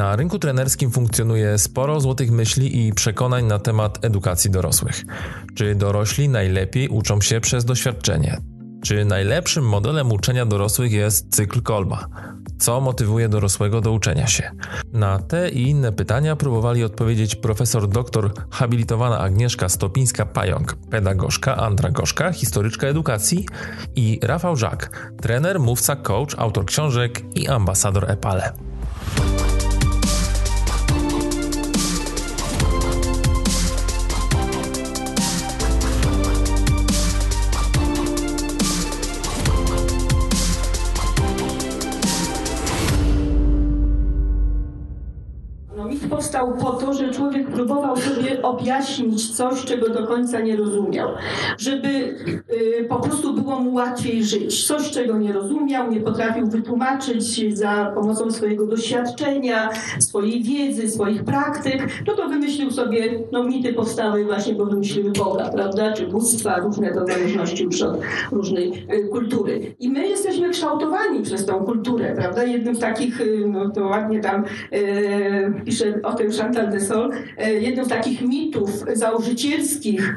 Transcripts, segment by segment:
Na rynku trenerskim funkcjonuje sporo złotych myśli i przekonań na temat edukacji dorosłych. Czy dorośli najlepiej uczą się przez doświadczenie? Czy najlepszym modelem uczenia dorosłych jest cykl Kolba? Co motywuje dorosłego do uczenia się? Na te i inne pytania próbowali odpowiedzieć profesor doktor habilitowana Agnieszka Stopińska-Pająk, pedagogzka, andragożka, historyczka edukacji i Rafał Żak, trener, mówca, coach, autor książek i ambasador EPALE. Coś, czego do końca nie rozumiał. Żeby y, po prostu było mu łatwiej żyć. Coś, czego nie rozumiał, nie potrafił wytłumaczyć za pomocą swojego doświadczenia, swojej wiedzy, swoich praktyk, no to wymyślił sobie, no mity powstały właśnie, bo wymyśliły Boga, prawda, czy bóstwa, różne to w zależności już od różnej y, kultury. I my jesteśmy kształtowani przez tą kulturę, prawda? Jednym z takich, y, no to ładnie tam pisze o tym Chantal de Sol, jednym z takich mitów założycielskich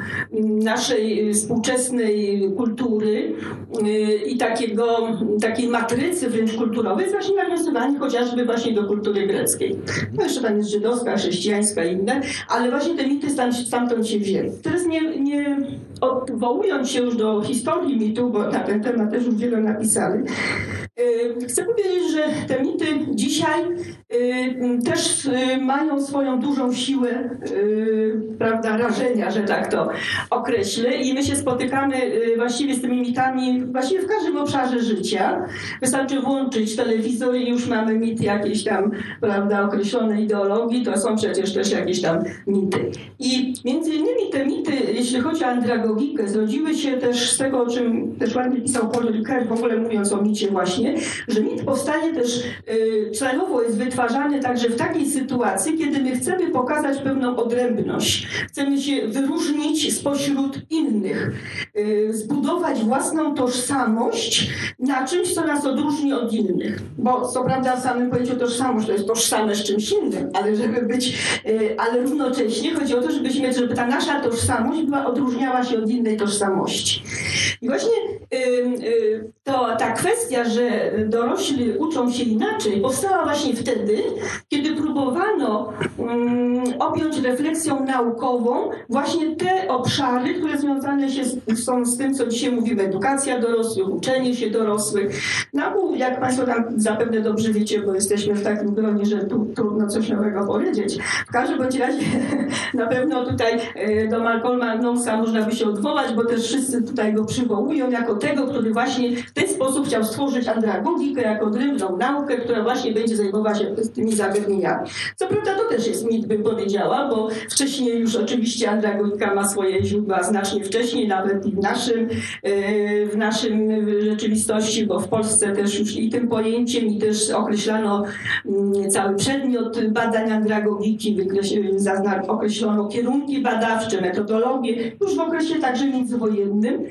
naszej współczesnej kultury e, i takiego, takiej matrycy wręcz kulturowej jest właśnie nawiązywanie chociażby właśnie do kultury greckiej. No jeszcze tam jest żydowska, chrześcijańska i inne, ale właśnie te mity stamtąd się wzięły. Teraz nie, nie odwołując się już do historii mitu, bo na ten temat też już wiele napisali, chcę powiedzieć, że te mity dzisiaj też mają swoją dużą siłę, prawda, rażenia, że tak to określę. I my się spotykamy yy, właściwie z tymi mitami właściwie w każdym obszarze życia. Wystarczy włączyć telewizor i już mamy mit jakiejś tam, prawda, określonej ideologii. To są przecież też jakieś tam mity. I między innymi te mity, jeśli chodzi o andragogikę, zrodziły się też z tego, o czym też ładnie pisał Paul Ricoeur, w ogóle mówiąc o micie właśnie, że mit powstaje też yy, celowo jest wytwarzany także w takiej sytuacji, kiedy my chcemy pokazać pewną odrębność, chcemy się wyróżnić spośród innych, y, zbudować własną tożsamość na czymś, co nas odróżni od innych. Bo co prawda w samym pojęciu tożsamość to jest tożsame z czymś innym, ale żeby być, y, ale równocześnie chodzi o to, żebyśmy, żeby ta nasza tożsamość była, odróżniała się od innej tożsamości. I właśnie y, to ta kwestia, że dorośli uczą się inaczej, powstała właśnie wtedy, kiedy próbowano objąć refleksją naukową właśnie te obszary, które związane się są z tym, co dzisiaj mówimy, edukacja dorosłych, uczenie się dorosłych. Nauku, jak Państwo tam zapewne dobrze wiecie, bo jesteśmy w takim gronie, że tu trudno coś nowego powiedzieć. W każdym bądź razie na pewno tutaj e, do Malcolma Knowlesa można by się odwołać, bo też wszyscy tutaj go przywołują jako tego, który właśnie w ten sposób chciał stworzyć andragogikę jako odrębną naukę, która właśnie będzie zajmowała się tymi zagadnieniami. Co prawda to też jest mit, bym powiedziała, bo wcześniej już oczywiście andragogika ma swoje źródła znacznie wcześniej, nawet i w naszym, e, w naszym rzeczywistości, bo w Polsce też już i tym pojęciem i też określano mm, cały przedmiot badań andragogiki, określono kierunki badawcze, metodologie, już w okresie także międzywojennym.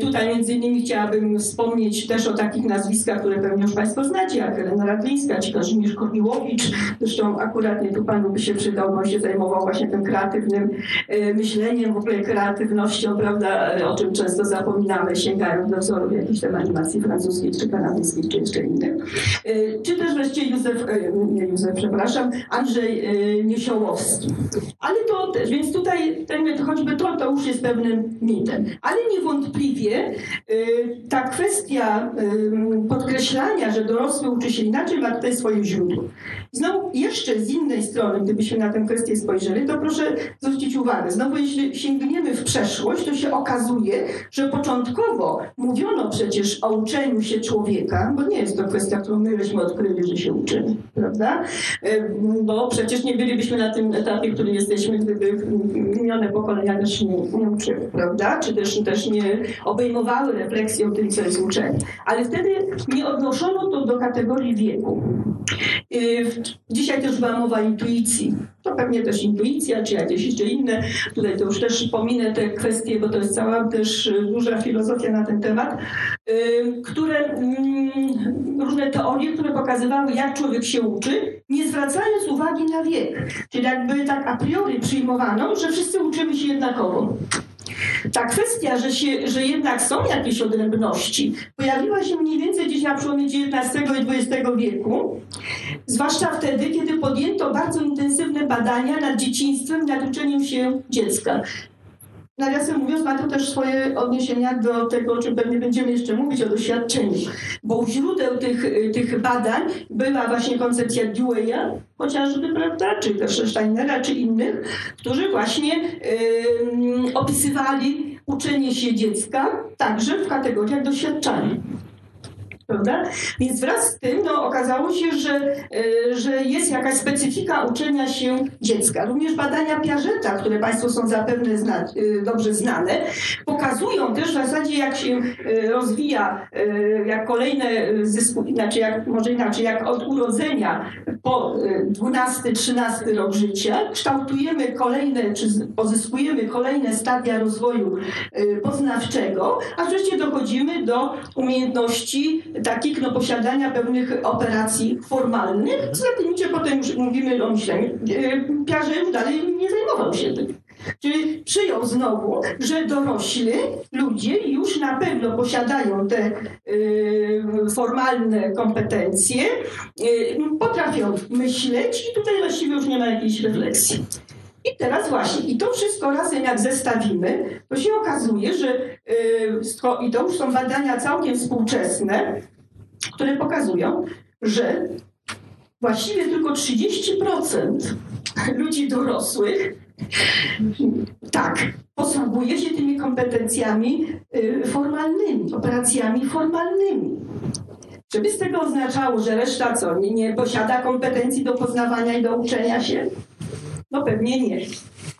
Tutaj między innymi chciałabym wspomnieć też o takich nazwiskach, które pewnie już Państwo znacie, jak Elena Radlińska czy Kazimierz Korniłowicz. Zresztą akurat nie tu Panu by się przydał, bo się zajmował właśnie tym kreatywnym e, myśleniem, w ogóle kreatywnością, prawda, o czym często zapominamy, sięgając do wzorów jakichś tam animacji francuskiej, czy kanadyjskiej, czy jeszcze innych. E, czy też wreszcie Józef, e, nie Józef, przepraszam, Andrzej Niesiołowski. Ale to też, więc tutaj ten, choćby to, to już jest pewnym mitem. Ale niewątpliwie ta kwestia podkreślania, że dorosły uczy się inaczej, ma tutaj swoje źródło. Znowu jeszcze z innej strony, gdybyśmy na tę kwestię spojrzeli, to proszę zwrócić uwagę. Znowu, jeśli sięgniemy w przeszłość, to się okazuje, że początkowo mówiono przecież o uczeniu się człowieka, bo nie jest to kwestia, którą my żeśmy odkryli, że się uczymy, prawda? Bo przecież nie bylibyśmy na tym etapie, w którym jesteśmy, gdyby minione pokolenia też nie, nie uczyły, prawda? Czy też, też nie obejmowały refleksją tym, co jest uczenie. Ale wtedy nie odnoszono to do kategorii wieku. Y, dzisiaj też była mowa intuicji. To pewnie też intuicja, czy jakieś jeszcze inne. Tutaj to już też pominę te kwestie, bo to jest cała też duża filozofia na ten temat, y, które mm, różne teorie, które pokazywały, jak człowiek się uczy, nie zwracając uwagi na wiek. Czyli jakby tak a priori przyjmowano, że wszyscy uczymy się jednakowo. Ta kwestia, że, się, że jednak są jakieś odrębności, pojawiła się mniej więcej gdzieś na przełomie XIX i XX wieku, zwłaszcza wtedy, kiedy podjęto bardzo intensywne badania nad dzieciństwem, nad uczeniem się dziecka. Nawiasem mówiąc, ma to też swoje odniesienia do tego, o czym pewnie będziemy jeszcze mówić, o doświadczeniu. Bo u źródeł tych, tych badań była właśnie koncepcja Dewey'a, chociażby, prawda, czy też Steinera, czy innych, którzy właśnie yy, opisywali uczenie się dziecka także w kategoriach doświadczania prawda? Więc wraz z tym no, okazało się, że, e, że jest jakaś specyfika uczenia się dziecka. Również badania Piażeta, które Państwu są zapewne zna, e, dobrze znane, pokazują też w zasadzie, jak się e, rozwija, jak kolejne zysku, znaczy jak, może inaczej, jak od urodzenia po 12-13 rok życia kształtujemy kolejne, czy pozyskujemy kolejne stadia rozwoju poznawczego, a wreszcie dochodzimy do umiejętności takich no, posiadania pewnych operacji formalnych, znakomicie potem już mówimy o myśleniu. E, Piaget już dalej nie zajmował się tym. Czyli przyjął znowu, że dorośli ludzie już na pewno posiadają te y, formalne kompetencje, y, potrafią myśleć i tutaj właściwie już nie ma jakiejś refleksji. I teraz właśnie, i to wszystko razem jak zestawimy, to się okazuje, że yy, i to już są badania całkiem współczesne, które pokazują, że właściwie tylko 30% ludzi dorosłych tak, posługuje się tymi kompetencjami y, formalnymi, operacjami formalnymi. Żeby z tego oznaczało, że reszta co, nie, nie posiada kompetencji do poznawania i do uczenia się? No pewnie nie.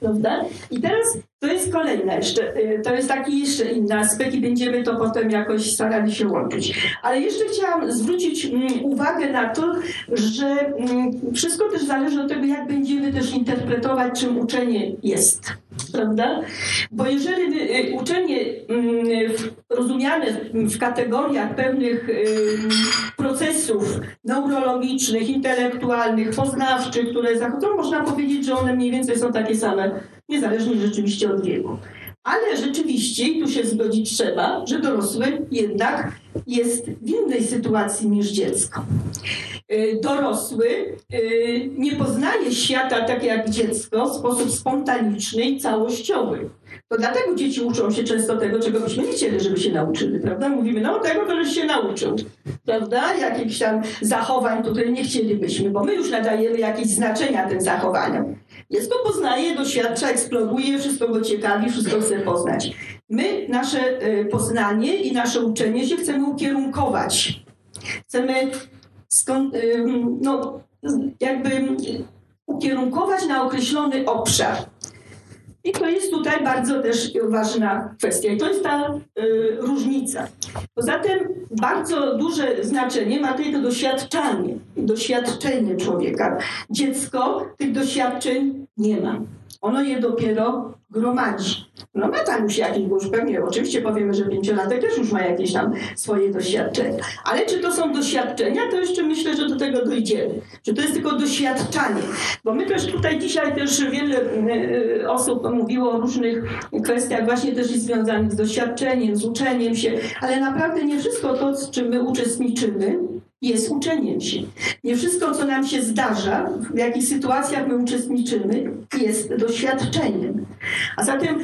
Prawda? I teraz to jest kolejne jeszcze, y, to jest taki jeszcze inny aspekt i będziemy to potem jakoś starali się łączyć. Ale jeszcze chciałam zwrócić mm, uwagę na to, że mm, wszystko też zależy od tego, jak będziemy też interpretować, czym uczenie jest. Prawda? Bo jeżeli y, uczenie mm, rozumiane w kategoriach pewnych procesów neurologicznych, intelektualnych, poznawczych, które zachodzą, można powiedzieć, że one mniej więcej są takie same niezależnie rzeczywiście od wieku. Ale rzeczywiście, tu się zgodzić trzeba, że dorosły jednak jest w innej sytuacji niż dziecko. Y, dorosły y, nie poznaje świata tak jak dziecko w sposób spontaniczny i całościowy. To dlatego dzieci uczą się często tego, czego byśmy nie chcieli, żeby się nauczyli, prawda? Mówimy, no tego to żeś się nauczył, prawda? Jakichś tam zachowań tutaj nie chcielibyśmy, bo my już nadajemy jakieś znaczenia tym zachowaniom. Dziecko poznaje, doświadcza, eksploruje, wszystko go ciekawi, wszystko chce poznać. My nasze y, poznanie i nasze uczenie się chcemy ukierunkować. Chcemy skąd, no, jakby ukierunkować na określony obszar. I to jest tutaj bardzo też ważna kwestia. I to jest ta y, różnica. Poza tym bardzo duże znaczenie ma tutaj to doświadczanie, doświadczenie człowieka. Dziecko tych doświadczeń nie ma. Ono je dopiero gromadzi. No ma tam już jakieś, bo już pewnie, oczywiście powiemy, że pięciolatek też już ma jakieś tam swoje doświadczenia. Ale czy to są doświadczenia, to jeszcze myślę, że do tego dojdziemy. Czy to jest tylko doświadczanie? Bo my też tutaj dzisiaj też wiele e, osób mówiło o różnych kwestiach właśnie też związanych z doświadczeniem, z uczeniem się, ale naprawdę nie wszystko to, z czym my uczestniczymy, jest uczeniem się. Nie wszystko, co nam się zdarza, w jakich sytuacjach my uczestniczymy, jest doświadczeniem. A zatem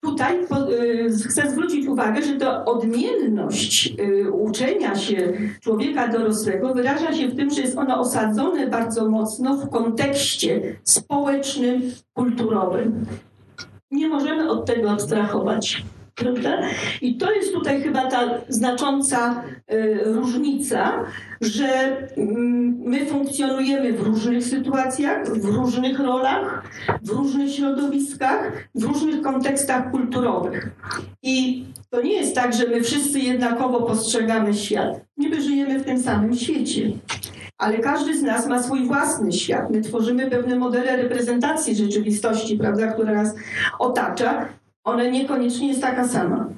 tutaj y, chcę zwrócić uwagę, że ta odmienność y, uczenia się człowieka dorosłego wyraża się w tym, że jest ono osadzone bardzo mocno w kontekście społecznym, kulturowym. Nie możemy od tego abstrahować. Prawda? I to jest tutaj chyba ta znacząca y, różnica, że mm, my funkcjonujemy w różnych sytuacjach, w różnych rolach, w różnych środowiskach, w różnych kontekstach kulturowych. I to nie jest tak, że my wszyscy jednakowo postrzegamy świat. Niby żyjemy w tym samym świecie. Ale każdy z nas ma swój własny świat. My tworzymy pewne modele reprezentacji rzeczywistości, prawda, która nas otacza. Ona niekoniecznie jest taka sama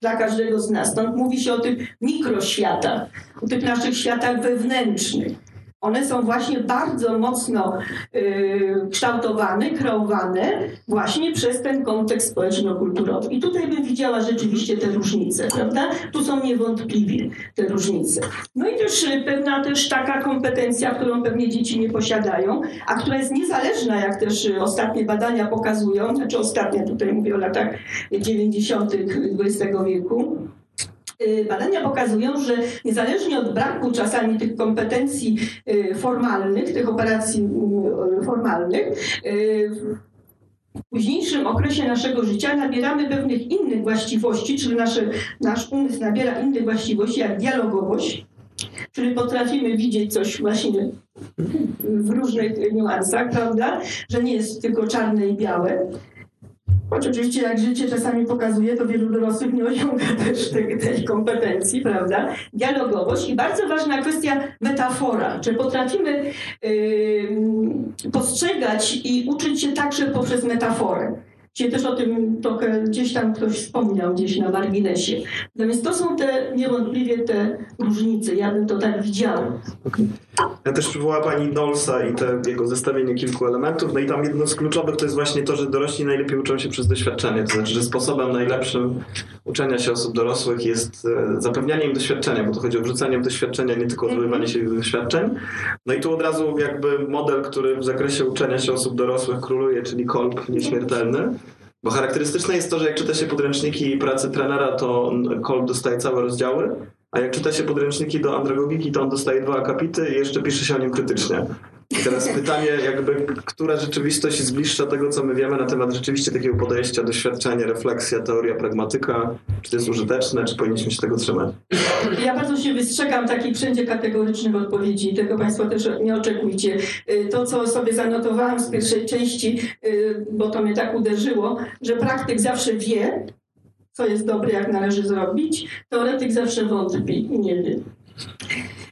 dla każdego z nas. Stąd mówi się o tych mikroświatach, o tych naszych światach wewnętrznych. One są właśnie bardzo mocno y, kształtowane, kreowane właśnie przez ten kontekst społeczno-kulturowy. I tutaj bym widziała rzeczywiście te różnice, prawda? Tu są niewątpliwie te różnice. No i też y, pewna też taka kompetencja, którą pewnie dzieci nie posiadają, a która jest niezależna, jak też y, ostatnie badania pokazują, znaczy ostatnie, tutaj mówię o latach 90. XX wieku, badania pokazują, że niezależnie od braku czasami tych kompetencji y, formalnych, tych operacji y, formalnych, w późniejszym okresie naszego życia nabieramy pewnych innych właściwości, czyli nasze, nasz umysł nabiera innych właściwości, jak dialogowość, czyli potrafimy widzieć coś właśnie w różnych niuansach, prawda? Że nie jest tylko czarne i białe. Choć oczywiście jak życie czasami pokazuje, to wielu dorosłych nie osiąga też tej, tej kompetencji, prawda? Dialogowość i bardzo ważna kwestia metafora. Czy potrafimy yy, postrzegać i uczyć się także poprzez metaforę. Dzisiaj też o tym trochę gdzieś tam ktoś wspomniał, gdzieś na marginesie. Natomiast to są te niewątpliwie te różnice. Ja bym to tak widziała. Okay. Ja też przywołała Pani Dolsa i te jego zestawienie kilku elementów. No i tam jedno z kluczowych to jest właśnie to, że dorośli najlepiej uczą się przez doświadczenie. To znaczy, że sposobem najlepszym uczenia się osób dorosłych jest e, zapewnianie im doświadczenia, bo to chodzi o wrzucanie w doświadczenia, nie tylko odbywanie się doświadczeń. No i tu od razu jakby model, który w zakresie uczenia się osób dorosłych króluje, czyli kolb nieśmiertelny. Bo charakterystyczne jest to, że jak czyta się podręczniki pracy trenera, to Kolb dostaje całe rozdziały, a jak czyta się podręczniki do andragogiki, to on dostaje dwa akapity i jeszcze pisze się o nim krytycznie. I teraz pytanie, jakby, która rzeczywistość jest tego, co my wiemy na temat rzeczywiście takiego podejścia, doświadczenia, refleksja, teoria, pragmatyka? Czy to jest użyteczne, czy powinniśmy się tego trzymać? Ja bardzo się wystrzegam takich wszędzie kategorycznych odpowiedzi. Tego Państwo też nie oczekujcie. Y, to, co sobie zanotowałam z pierwszej części, y, bo to mnie tak uderzyło, że praktyk zawsze wie, co jest dobre, jak należy zrobić. Teoretyk zawsze wątpi i nie wie.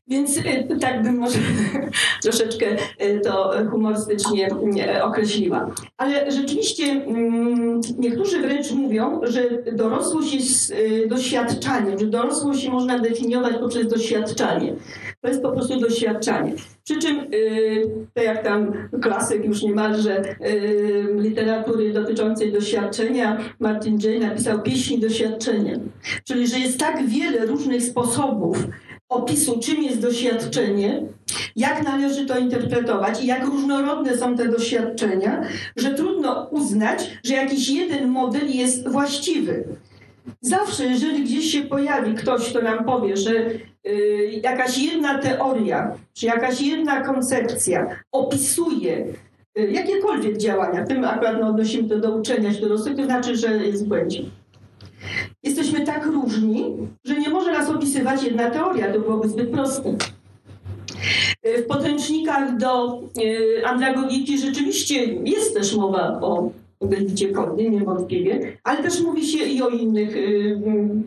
Więc y, tak bym może troszeczkę y, to humorystycznie y, określiła. Ale rzeczywiście mm, niektórzy wręcz mówią, że dorosłość jest doświadczaniem, że dorosłość można definiować poprzez doświadczanie. To jest po prostu doświadczanie. Przy czym, to jak tam klasyk już niemalże literatury dotyczącej doświadczenia, Martin Jay napisał pieśń doświadczenia. Czyli, że jest tak wiele różnych sposobów, opisu, czym jest doświadczenie, jak należy to interpretować i jak różnorodne są te doświadczenia, że trudno uznać, że jakiś jeden model jest właściwy. Zawsze, jeżeli gdzieś się pojawi ktoś, kto nam powie, że y, jakaś jedna teoria, czy jakaś jedna koncepcja opisuje y, jakiekolwiek działania, tym akurat no, odnosimy to do uczenia się dorosłych, to znaczy, że jest błędzie. Jesteśmy tak różni, że nie może nas opisywać jedna teoria, to byłoby zbyt proste. W podręcznikach do e, andragogiki rzeczywiście jest też mowa o będziecie kodny, niewątpliwie, ale też mówi się i o innych y,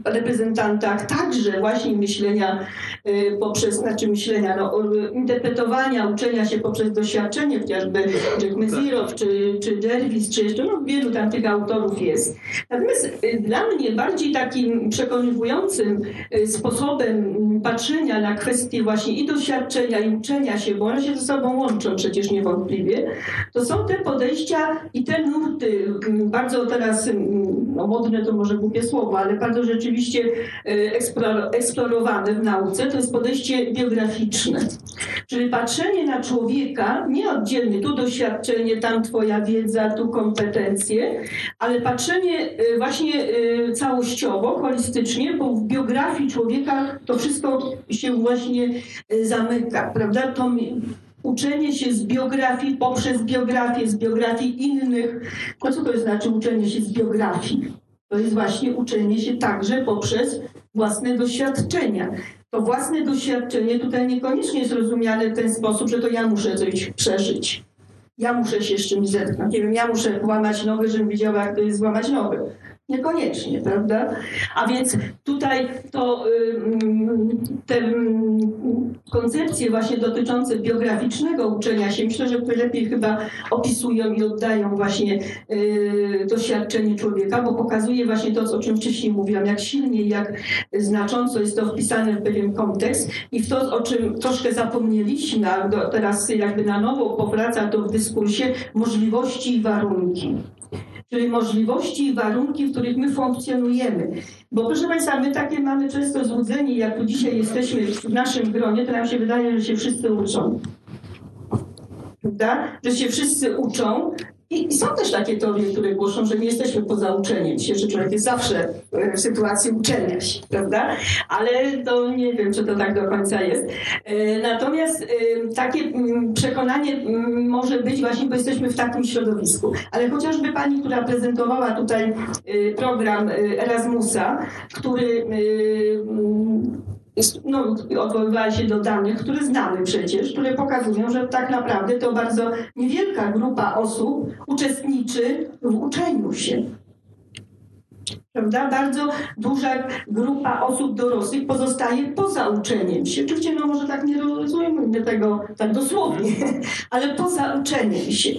reprezentantach, także właśnie myślenia y, poprzez, znaczy myślenia, no, interpretowania, uczenia się poprzez doświadczenie, chociażby Jack Mezirow, czy, czy Jervis, czy jeszcze no, wielu tam tych autorów jest. Natomiast y, dla mnie bardziej takim przekonywującym sposobem patrzenia na kwestie właśnie i doświadczenia, i uczenia się, bo one się ze sobą łączą przecież niewątpliwie, to są te podejścia i te nurty Y, bardzo teraz, y, no modne to może głupie słowo, ale bardzo rzeczywiście y, eksplorowane w nauce, to jest podejście biograficzne. Czyli patrzenie na człowieka, nie oddzielnie, tu doświadczenie, tam twoja wiedza, tu kompetencje, ale patrzenie właśnie całościowo, holistycznie, bo w biografii człowieka to wszystko się właśnie zamyka, prawda? To uczenie się z biografii poprzez biografię, z biografii innych. No co to znaczy uczenie się z biografii? To jest właśnie uczenie się także poprzez własne doświadczenia. To własne doświadczenie tutaj niekoniecznie jest rozumiane w ten sposób, że to ja muszę coś przeżyć. Ja muszę się z czymś zetknąć. Nie wiem, ja muszę łamać nogę, żebym widziała, jak to jest złamać nogę. Niekoniecznie, prawda? A więc tutaj to te koncepcje właśnie dotyczące biograficznego uczenia się, myślę, że lepiej chyba opisują i oddają właśnie y, doświadczenie człowieka, bo pokazuje właśnie to, o czym wcześniej mówiłam, jak silnie, jak znacząco jest to wpisane w pewien kontekst i w to, o czym troszkę zapomnieliśmy, a teraz jakby na nowo powraca to w dyskursie, możliwości i warunki czyli możliwości i warunki, w których my funkcjonujemy. Bo proszę Państwa, my takie mamy często złudzenie, jak tu dzisiaj jesteśmy w naszym gronie, to nam się wydaje, że się wszyscy uczą. Prawda? Że się wszyscy uczą, i są też takie teorie, które głoszą, że nie jesteśmy poza uczeniem się, że człowiek jest zawsze e, w sytuacji uczenia się, prawda? Ale to nie wiem, czy to tak do końca jest. E, natomiast e, takie mm, przekonanie mm, może być właśnie, bo jesteśmy w takim środowisku. Ale chociażby pani, która prezentowała tutaj program Erasmusa, który no, odwoływała się do danych, które znamy przecież, które pokazują, że tak naprawdę to bardzo niewielka grupa osób uczestniczy w uczeniu się. Prawda? Bardzo duża grupa osób dorosłych pozostaje poza uczeniem się. Oczywiście, no może tak nie rozumiemy tego tak dosłownie, ale poza uczeniem się.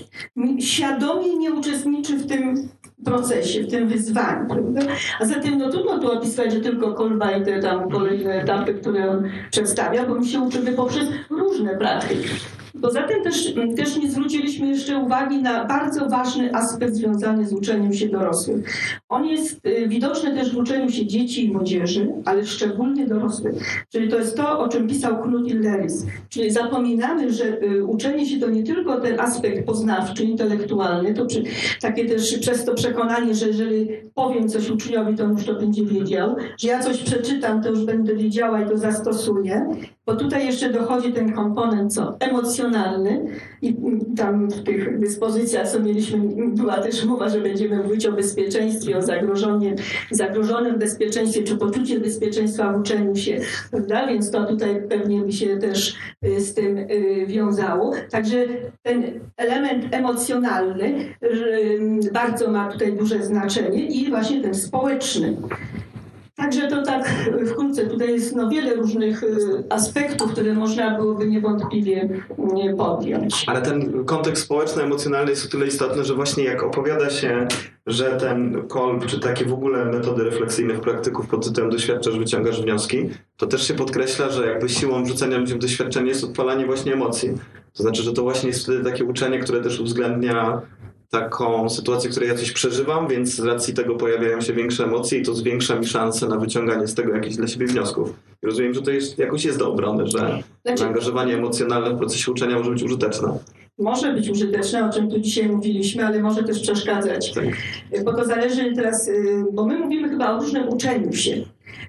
Świadomie nie uczestniczy w tym procesie, w tym wyzwaniu. Prawda? A zatem no trudno tu opisać, że tylko kolba i te tam kolejne etapy, które on przedstawia, bo my się uczymy poprzez różne praktyki. Poza tym też, też nie zwróciliśmy jeszcze uwagi na bardzo ważny aspekt związany z uczeniem się dorosłych. On jest y, widoczny też w uczeniu się dzieci i młodzieży, ale szczególnie dorosłych. Czyli to jest to, o czym pisał Knut Illeris. Czyli zapominamy, że y, uczenie się to nie tylko ten aspekt poznawczy, intelektualny, to przy, takie też przez to przekonanie, że jeżeli powiem coś uczniowi, to on już to będzie wiedział, że ja coś przeczytam, to już będę wiedziała i to zastosuję. Bo tutaj jeszcze dochodzi ten komponent co emocjonalny i tam w tych dyspozycjach, co mieliśmy, była też mowa, że będziemy mówić o bezpieczeństwie, o zagrożonym, zagrożonym bezpieczeństwie, czy poczucie bezpieczeństwa w uczeniu się, prawda? Więc to tutaj pewnie by się też y, z tym y, wiązało. Także ten element emocjonalny bardzo ma tutaj duże znaczenie i właśnie ten społeczny. Także to tak wkrótce. Tutaj jest no, wiele różnych y, aspektów, które można byłoby niewątpliwie mm, podjąć. Ale ten kontekst społeczno-emocjonalny jest o tyle istotny, że właśnie jak opowiada się, że ten kolb, czy takie w ogóle metody refleksyjnych praktyków pod tytułem doświadczasz, wyciągasz wnioski, to też się podkreśla, że jakby siłą rzucenia ludzi w doświadczenie jest odpalanie właśnie emocji. To znaczy, że to właśnie jest wtedy takie uczenie, które też uwzględnia taką sytuację, w której ja coś przeżywam, więc z racji tego pojawiają się większe emocje i to zwiększa mi szanse na wyciąganie z tego jakichś dla siebie wniosków. I rozumiem, że to jest, jakoś jest do obrony, że znaczy... zaangażowanie emocjonalne w procesie uczenia może być użyteczne. Może być użyteczne, o czym tu dzisiaj mówiliśmy, ale może też przeszkadzać. Tak. Bo to zależy teraz, y, bo my mówimy chyba o różnym uczeniu się.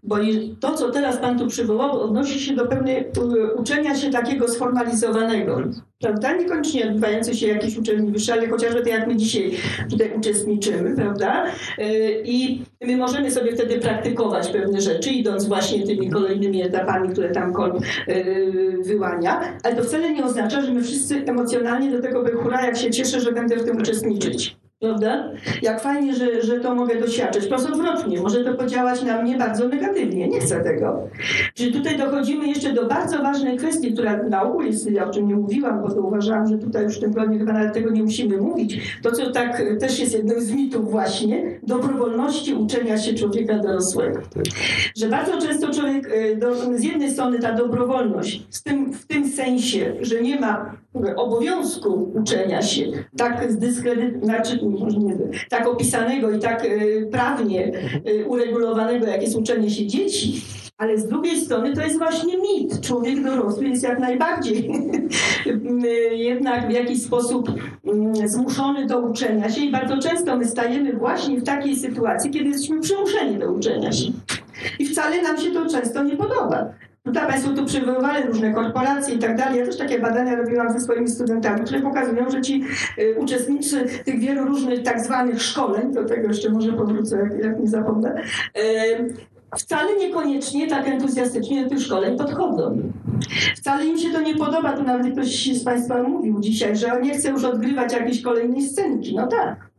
Bo to, co teraz Pan tu przywołał, odnosi się do pewnej uczenia się takiego sformalizowanego, prawda? Niekoniecznie odbywające się jakieś uczelni wyższe, ale chociażby tak jak my dzisiaj tutaj uczestniczymy, prawda? Y, I my możemy sobie wtedy praktykować pewne rzeczy, idąc właśnie tymi kolejnymi etapami, które tam Kolb y, wyłania, ale to wcale nie oznacza, że my wszyscy emocjonalnie do tego by hura, jak się cieszę, że będę w tym uczestniczyć. Prawda? Jak fajnie, że, że to mogę doświadczyć. Prosto odwrotnie, może to podziałać na mnie bardzo negatywnie. Nie chcę tego. Czyli tutaj dochodzimy jeszcze do bardzo ważnej kwestii, która na ogół jest, ja o czym nie mówiłam, bo to uważałam, że tutaj już w tym gronie chyba nawet tego nie musimy mówić. To, co tak też jest jednym z mitów właśnie, dobrowolności uczenia się człowieka dorosłego. Że bardzo często człowiek, y, do, z jednej strony ta dobrowolność, z tym, w tym sensie, że nie ma obowiązku uczenia się, tak zdyskredyt, znaczy, nie, tak opisanego i tak y, prawnie y, uregulowanego, jak jest uczenie się dzieci, ale z drugiej strony to jest właśnie mit. Człowiek dorosły jest jak najbardziej jednak w jakiś sposób zmuszony do uczenia się i bardzo często my stajemy właśnie w takiej sytuacji, kiedy jesteśmy przymuszeni do uczenia się. I wcale nam się to często nie podoba. Tutaj Państwo tu przywoływali różne korporacje i tak dalej. Ja też takie badania robiłam ze swoimi studentami, które pokazują, że ci y, uczestnicy tych wielu różnych tak zwanych szkoleń, do tego jeszcze może powrócę, jak, jak nie zapomnę, y, wcale niekoniecznie tak entuzjastycznie do tych szkoleń podchodzą. Wcale im się to nie podoba. Tu nawet ktoś z Państwa mówił dzisiaj, że on nie chce już odgrywać jakiejś kolejnej scenki. No tak.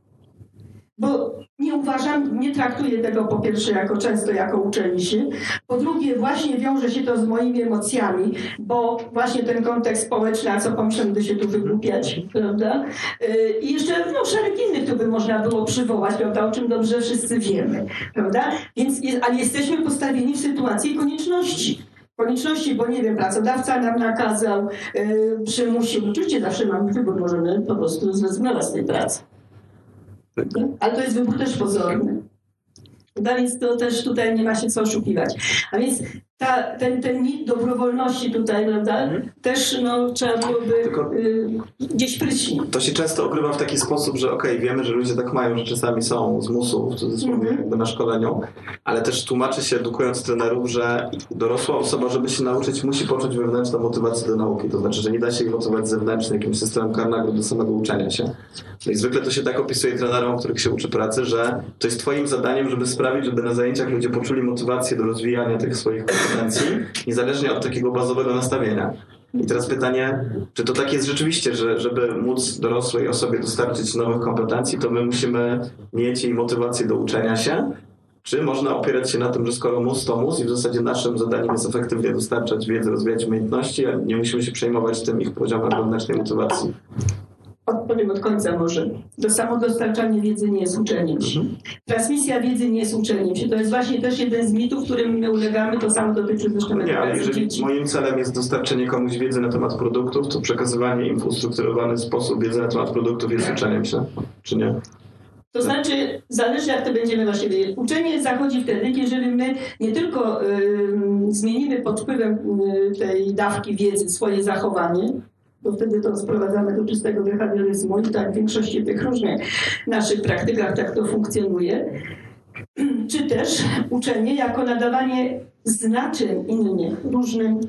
Bo nie uważam, nie traktuję tego po pierwsze jako często jako uczenie się, po drugie właśnie wiąże się to z moimi emocjami, bo właśnie ten kontekst społeczny, a co pomyślę, by się tu wygłupiać, prawda? Y, I jeszcze no, szereg innych tu by można było przywołać, prawda, o czym dobrze wszyscy wiemy, prawda? Więc, ale jesteśmy postawieni w sytuacji konieczności konieczności, bo nie wiem, pracodawca nam nakazał, yy, przymusił. Oczywiście zawsze mamy wybór, możemy po prostu zrezygnować z tej pracy. Ale to jest wybór też pozorny. Więc to też tutaj nie ma się co oszukiwać. A więc ta, ten, ten mit dobrowolności tutaj, prawda, mhm. też no, trzeba byłoby Tylko y, gdzieś pryśni. To się często ogrywa w taki sposób, że okej, okay, wiemy, że ludzie tak mają, że czasami są z musu, w cudzysłowie, mhm. jakby na szkoleniu, ale też tłumaczy się, edukując trenerów, że dorosła osoba, żeby się nauczyć, musi poczuć wewnętrzną motywację do nauki. To znaczy, że nie da się ich motywować zewnętrznie jakimś systemem karnego do samego uczenia się. No i zwykle to się tak opisuje trenerom, których się uczy pracy, że to jest twoim zadaniem, żeby sprawić, żeby na zajęciach ludzie poczuli motywację do rozwijania tych swoich niezależnie od takiego bazowego nastawienia. I teraz pytanie, czy to tak jest rzeczywiście, że żeby móc dorosłej osobie dostarczyć nowych kompetencji, to my musimy mieć jej motywację do uczenia się? Czy można opierać się na tym, że skoro mus to mus i w zasadzie naszym zadaniem jest efektywnie dostarczać wiedzę, rozwijać umiejętności, a nie musimy się przejmować tym ich poziomem wewnętrznej motywacji? Odpowiem od końca może. To samo dostarczanie wiedzy nie jest uczeniem się. Mhm. Transmisja wiedzy nie jest uczeniem się. To jest właśnie też jeden z mitów, którym my ulegamy. To samo dotyczy zresztą Nie, ale jeżeli dzieci. moim celem jest dostarczenie komuś wiedzy na temat produktów, to przekazywanie im w ustrukturowany sposób wiedzy na temat produktów jest uczeniem się, czy nie? To znaczy, zależy jak to będziemy właśnie wiedzieć. Uczenie zachodzi wtedy, jeżeli my nie tylko y, zmienimy pod wpływem y, tej dawki wiedzy swoje zachowanie, bo wtedy to sprowadzamy do czystego behawioryzmu i tak w większości tych różnych naszych praktykach tak to funkcjonuje. Czy też uczenie jako nadawanie znaczeń innych, różnym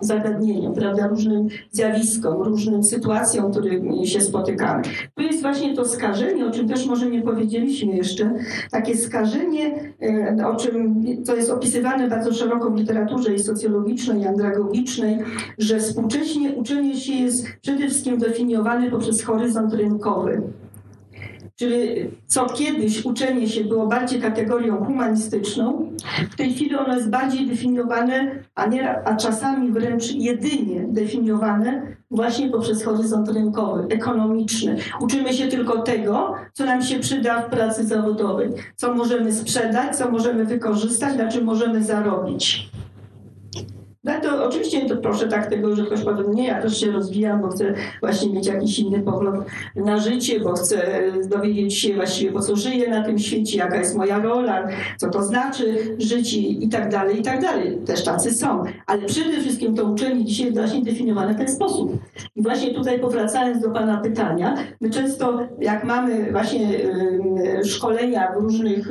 zagadnieniom, prawda, różnym zjawiskom, różnym sytuacjom, którymi się spotykamy. Tu jest właśnie to skażenie, o czym też może nie powiedzieliśmy jeszcze, takie skażenie, e, o czym to jest opisywane bardzo szeroko w literaturze i socjologicznej, i andragogicznej, że współcześnie uczenie się jest przede wszystkim definiowane poprzez horyzont rynkowy. Czyli co kiedyś uczenie się było bardziej kategorią humanistyczną, w tej chwili ono jest bardziej definiowane, a, nie, a czasami wręcz jedynie definiowane właśnie poprzez horyzont rynkowy, ekonomiczny. Uczymy się tylko tego, co nam się przyda w pracy zawodowej, co możemy sprzedać, co możemy wykorzystać, na czym możemy zarobić. No to oczywiście to proszę tak tego, że ktoś powie, nie, ja też się rozwijam, bo chcę właśnie mieć jakiś inny pogląd na życie, bo chcę dowiedzieć się właściwie po co żyję na tym świecie, jaka jest moja rola, co to znaczy życie i tak dalej, i tak dalej. Też tacy są. Ale przede wszystkim to uczenie dzisiaj jest właśnie definiowane w ten sposób. I właśnie tutaj powracając do Pana pytania, my często jak mamy właśnie szkolenia w różnych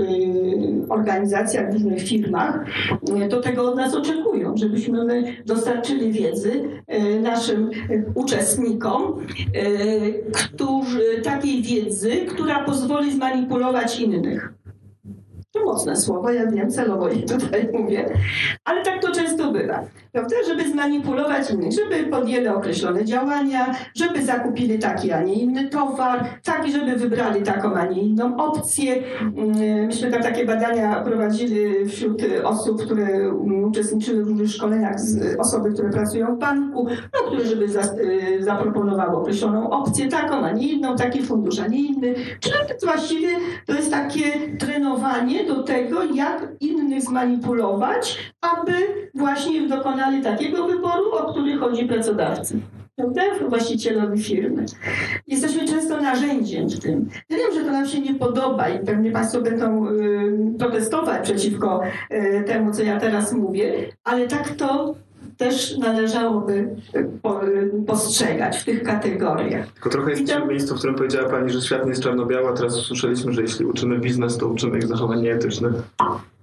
organizacjach, w różnych firmach, to tego od nas oczekują, żebyśmy my dostarczyli wiedzy e, naszym uczestnikom, e, którzy, takiej wiedzy, która pozwoli zmanipulować innych. Mocne słowo, ja wiem, celowo je tutaj mówię, ale tak to często bywa, prawda? Żeby zmanipulować innych, żeby podjęli określone działania, żeby zakupili taki, a nie inny towar, taki, żeby wybrali taką, a nie inną opcję. Mm, myśmy tam takie badania prowadzili wśród osób, które mm, uczestniczyły w różnych szkoleniach, osoby, które pracują w banku, no, które żeby y, zaproponowały określoną opcję taką, a nie inną, taki fundusz, a nie inny. Czyli właściwie to jest takie trenowanie do tego, jak innych zmanipulować, aby właśnie dokonali takiego wyboru, o który chodzi pracodawcy. Właścicielowi firmy. Jesteśmy często narzędziem w tym. Ja wiem, że to nam się nie podoba i pewnie Państwo będą y, protestować przeciwko y, temu, co ja teraz mówię, ale tak to też należałoby y, postrzegać w tych kategoriach. Tylko trochę jesteśmy w miejscu, w którym powiedziała Pani, że świat nie jest czarno-biały, a teraz usłyszeliśmy, że jeśli uczymy biznes, to uczymy ich zachowań nieetycznych.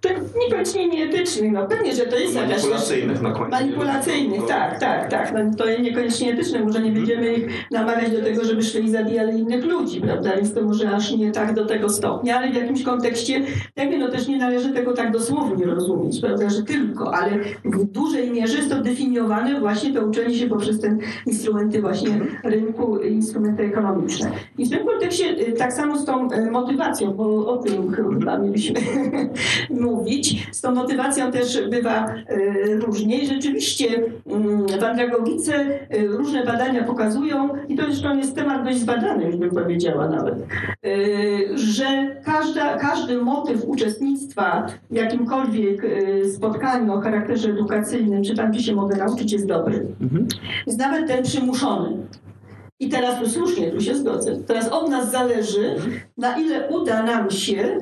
To niekoniecznie nieetycznych, no pewnie, że to jest jakaś... Manipulacyjnych na końcu. Manipulacyjnych, tak, tak, tak. No, to jest niekoniecznie etyczne, może nie będziemy ich namawiać do tego, żeby szli i zabijali innych ludzi, prawda, więc to może aż nie tak do tego stopnia, ale w jakimś kontekście, jakby no też nie należy tego tak dosłownie rozumieć, prawda, że tylko, ale w dużej mierze jest to definiowane właśnie to uczenie się poprzez te instrumenty właśnie rynku, instrumenty ekonomiczne. I w tym kontekście y, tak samo z tą y, motywacją, bo o tym chyba mieliśmy mówić. Z tą motywacją też bywa e, różnie i rzeczywiście mm, w andragogice e, różne badania pokazują, i to zresztą jest temat dość zbadany, już bym powiedziała nawet, e, że każda, każdy motyw uczestnictwa w jakimkolwiek spotkaniu o charakterze edukacyjnym, czy tam, gdzie się mogę nauczyć, jest dobry. Mhm. Jest nawet ten przymuszony. I teraz tu słusznie, tu się zgodzę. Teraz od nas zależy, na ile uda nam się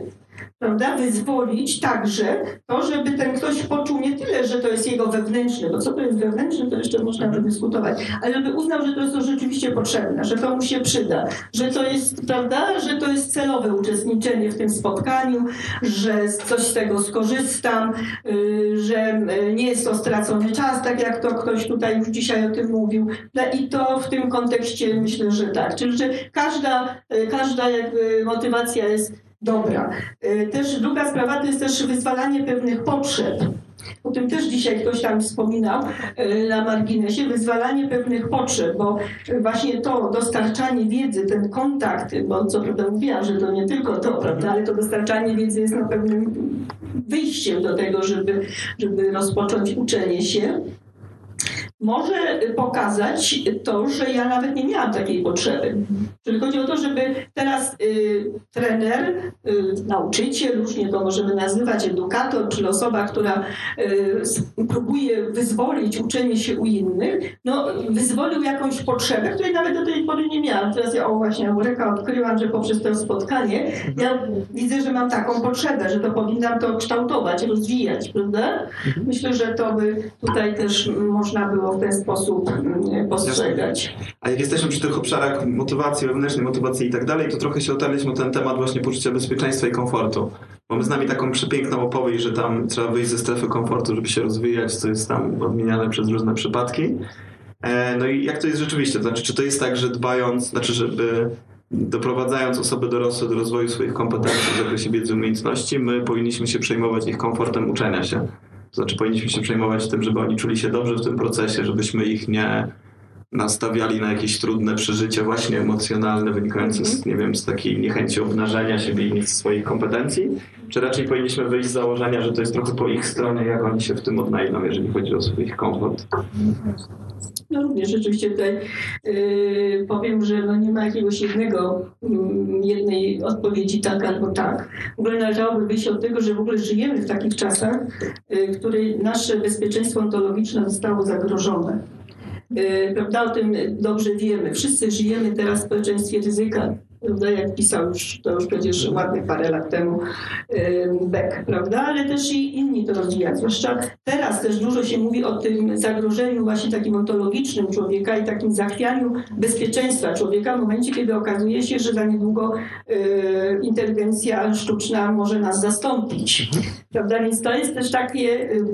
prawda, wyzwolić także to, żeby ten ktoś poczuł nie tyle, że to jest jego wewnętrzne, bo co to jest wewnętrzne, to jeszcze można by dyskutować, ale żeby uznał, że to jest to rzeczywiście potrzebne, że to mu się przyda, że to jest, prawda, że to jest celowe uczestniczenie w tym spotkaniu, że coś z tego skorzystam, y, że y, nie jest to stracony czas, tak jak to ktoś tutaj już dzisiaj o tym mówił. No I to w tym kontekście myślę, że tak. Czyli, że każda, y, każda jakby motywacja jest dobra. Y, też druga sprawa to jest też wyzwalanie pewnych potrzeb. O tym też dzisiaj ktoś tam wspominał y, na marginesie, wyzwalanie pewnych potrzeb, bo właśnie to dostarczanie wiedzy, ten kontakt, bo co prawda mówiłam, że to nie tylko to, prawda, ale to dostarczanie wiedzy jest na pewnym wyjściem do tego, żeby, żeby rozpocząć uczenie się może pokazać to, że ja nawet nie miałam takiej potrzeby. Czyli chodzi o to, żeby teraz y, trener, y, nauczyciel, różnie to możemy nazywać, edukator, czy osoba, która y, próbuje wyzwolić uczenie się u innych, no, wyzwolił jakąś potrzebę, której nawet do tej pory nie miałam. Teraz ja, o właśnie, Eureka, odkryłam, że poprzez to spotkanie ja widzę, że mam taką potrzebę, że to powinnam to kształtować, rozwijać, prawda? Myślę, że to by tutaj też można było w ten sposób mm, postrzegać. A jak jesteśmy przy tych obszarach motywacji, wewnętrznej motywacji i tak dalej, to trochę się otarliśmy o ten temat właśnie poczucia bezpieczeństwa i komfortu. Mamy z nami taką przepiękną opowieść, że tam trzeba wyjść ze strefy komfortu, żeby się rozwijać, co jest tam odmieniane przez różne przypadki. E, no i jak to jest rzeczywiście? Znaczy, czy to jest tak, że dbając, znaczy, żeby doprowadzając osoby dorosłe do rozwoju swoich kompetencji w zakresie wiedzy umiejętności, my powinniśmy się przejmować ich komfortem uczenia się. To znaczy powinniśmy się przejmować tym, żeby oni czuli się dobrze w tym procesie, żebyśmy ich nie nastawiali na jakieś trudne przeżycia właśnie emocjonalne wynikające z, nie wiem, z takiej niechęci obnażenia siebie i swoich kompetencji, czy raczej powinniśmy wyjść z założenia, że to jest trochę po ich stronie, jak oni się w tym odnajdą, jeżeli chodzi o swój komfort. No również rzeczywiście tutaj yy, powiem, że no nie ma jakiegoś jednego, yy, jednej odpowiedzi tak albo tak. W ogóle należałoby wyjść od tego, że w ogóle żyjemy w takich czasach, yy, w których nasze bezpieczeństwo ontologiczne zostało zagrożone. Yy, prawda, o tym dobrze wiemy. Wszyscy żyjemy teraz w społeczeństwie ryzyka prawda, jak pisał już, to już przecież ładnych parę lat temu Beck, prawda, ale też i inni to rozwijają. Zwłaszcza teraz też dużo się mówi o tym zagrożeniu właśnie takim ontologicznym człowieka i takim zachwianiu bezpieczeństwa człowieka w momencie, kiedy okazuje się, że za niedługo y, inteligencja sztuczna może nas zastąpić. Prawda? Więc to jest też takie, y,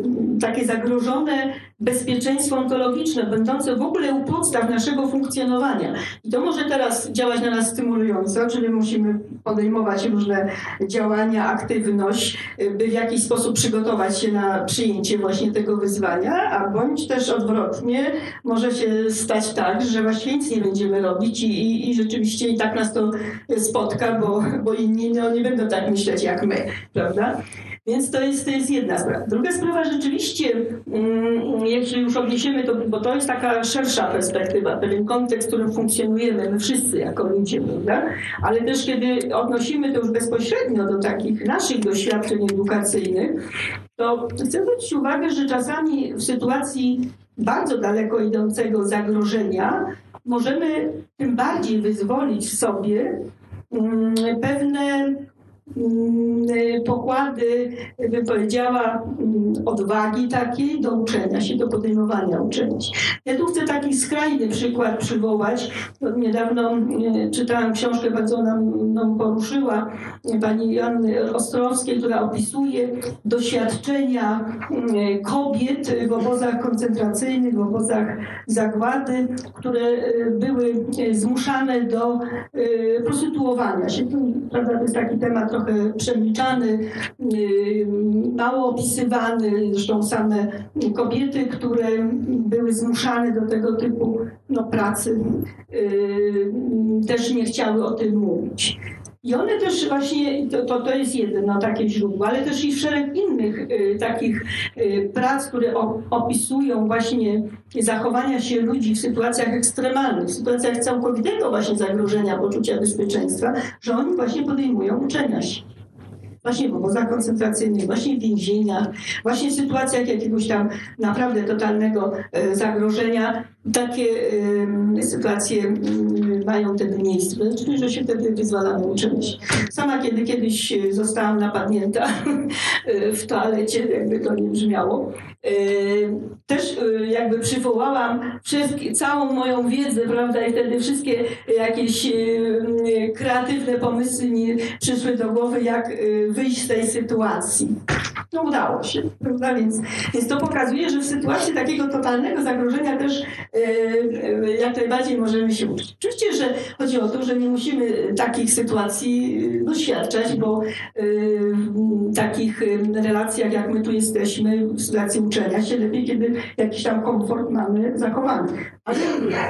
takie zagrożone bezpieczeństwo ontologiczne, będące w ogóle u podstaw naszego funkcjonowania. I to może teraz działać na nas stymulująco, czyli musimy podejmować różne działania, aktywność, by w jakiś sposób przygotować się na przyjęcie właśnie tego wyzwania, a bądź też odwrotnie, może się stać tak, że właściwie nic nie będziemy robić i, i, i rzeczywiście i tak nas to spotka, bo, bo inni no, nie będą tak myśleć jak my, prawda? Więc to jest, to jest jedna sprawa. Druga sprawa rzeczywiście, mm, jeśli już odniesiemy to, bo to jest taka szersza perspektywa, pewien kontekst, w którym funkcjonujemy, my wszyscy jako ludzie, prawda? Ale też kiedy odnosimy to już bezpośrednio do takich naszych doświadczeń edukacyjnych, to chcę zwrócić uwagę, że czasami w sytuacji bardzo daleko idącego zagrożenia możemy tym bardziej wyzwolić w sobie mm, pewne pokłady, bym powiedziała, mm, odwagi takiej do uczenia się, do podejmowania uczenia się. Ja tu chcę taki skrajny przykład przywołać. Niedawno e, czytałam książkę, bardzo nam, nam poruszyła pani Joanny Ostrowskiej, która opisuje doświadczenia mm, kobiet w obozach koncentracyjnych, w obozach zagłady, które były zmuszane do prostytuowania się. Prawda, to jest taki temat trochę przemilczany, mało opisywany. Zresztą same kobiety, które były zmuszane do tego typu no, pracy, też nie chciały o tym mówić. I one też właśnie, to, to, to jest jedno takie źródło, ale też i szereg innych y, takich y, prac, które o, opisują właśnie zachowania się ludzi w sytuacjach ekstremalnych, w sytuacjach całkowitego właśnie zagrożenia poczucia bezpieczeństwa, że oni właśnie podejmują uczenia się właśnie w obozach koncentracyjnych, właśnie w więzieniach, właśnie w sytuacjach jakiegoś tam naprawdę totalnego e, zagrożenia. Takie sytuacje mają wtedy miejsce, czyli że się wtedy wyzwalamy uczyć. Sama kiedy kiedyś zostałam napadnięta w toalecie, jakby to nie brzmiało, e, też e, jakby przywołałam całą moją wiedzę, prawda, i wtedy wszystkie jakieś kreatywne pomysły mi przyszły do głowy, jak wyjść z tej sytuacji. No udało się, prawda? Więc, więc to pokazuje, że w sytuacji takiego totalnego zagrożenia też yy, jak najbardziej możemy się uczyć. Oczywiście, że chodzi o to, że nie musimy takich sytuacji doświadczać, bo yy, w takich relacjach, jak my tu jesteśmy, w sytuacji uczenia się, lepiej, kiedy jakiś tam komfort mamy zachowany. Ale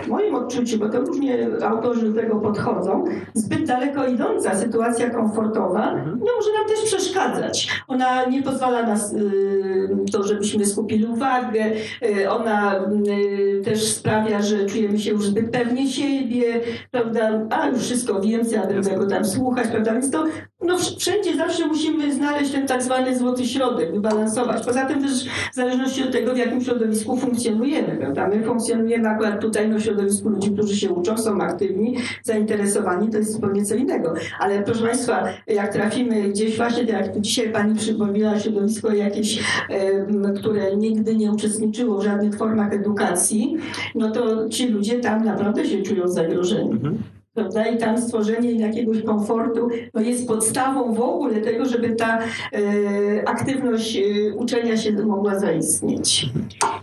w moim odczuciu, bo to różnie autorzy do tego podchodzą, zbyt daleko idąca sytuacja komfortowa no, może nam też przeszkadzać. Ona nie pozwala nas y, to, żebyśmy skupili uwagę. Y, ona y, też sprawia, że czujemy się już zbyt pewnie siebie, prawda? A już wszystko wiem, ja będę go tam słuchać, prawda? Więc to no, wszędzie zawsze musimy znaleźć ten tak zwany złoty środek, wybalansować. Poza tym też w zależności od tego, w jakim środowisku funkcjonujemy, prawda? My funkcjonujemy akurat tutaj no, w środowisku ludzi, którzy się uczą, są aktywni, zainteresowani, to jest zupełnie co innego. Ale proszę Państwa, jak trafimy gdzieś właśnie, tak jak dzisiaj Pani przypomniała, środowisko jakieś, które nigdy nie uczestniczyło w żadnych formach edukacji, no to ci ludzie tam naprawdę się czują zagrożeni. Mhm prawda? I tam stworzenie jakiegoś komfortu no jest podstawą w ogóle tego, żeby ta e, aktywność e, uczenia się mogła zaistnieć.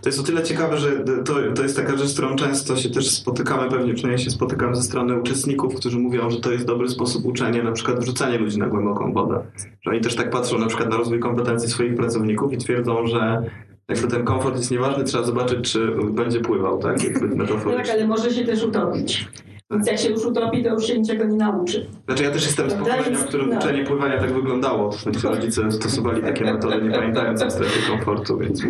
To jest o tyle ciekawe, że to, to jest taka rzecz, z którą często się też spotykamy, pewnie przynajmniej się spotykam ze strony uczestników, którzy mówią, że to jest dobry sposób uczenia, na przykład wrzucanie ludzi na głęboką wodę. Że oni też tak patrzą na przykład na rozwój kompetencji swoich pracowników i twierdzą, że jakby ten komfort jest nieważny, trzeba zobaczyć, czy będzie pływał, tak? Jakby tak, ale może się też utopić. Więc jak się już utopi, to już się niczego nie nauczy. Znaczy ja też jestem z pokolenia, w którym no. uczenie pływania tak wyglądało. Sensie rodzice stosowali takie metody, nie pamiętając o strefie komfortu, więc...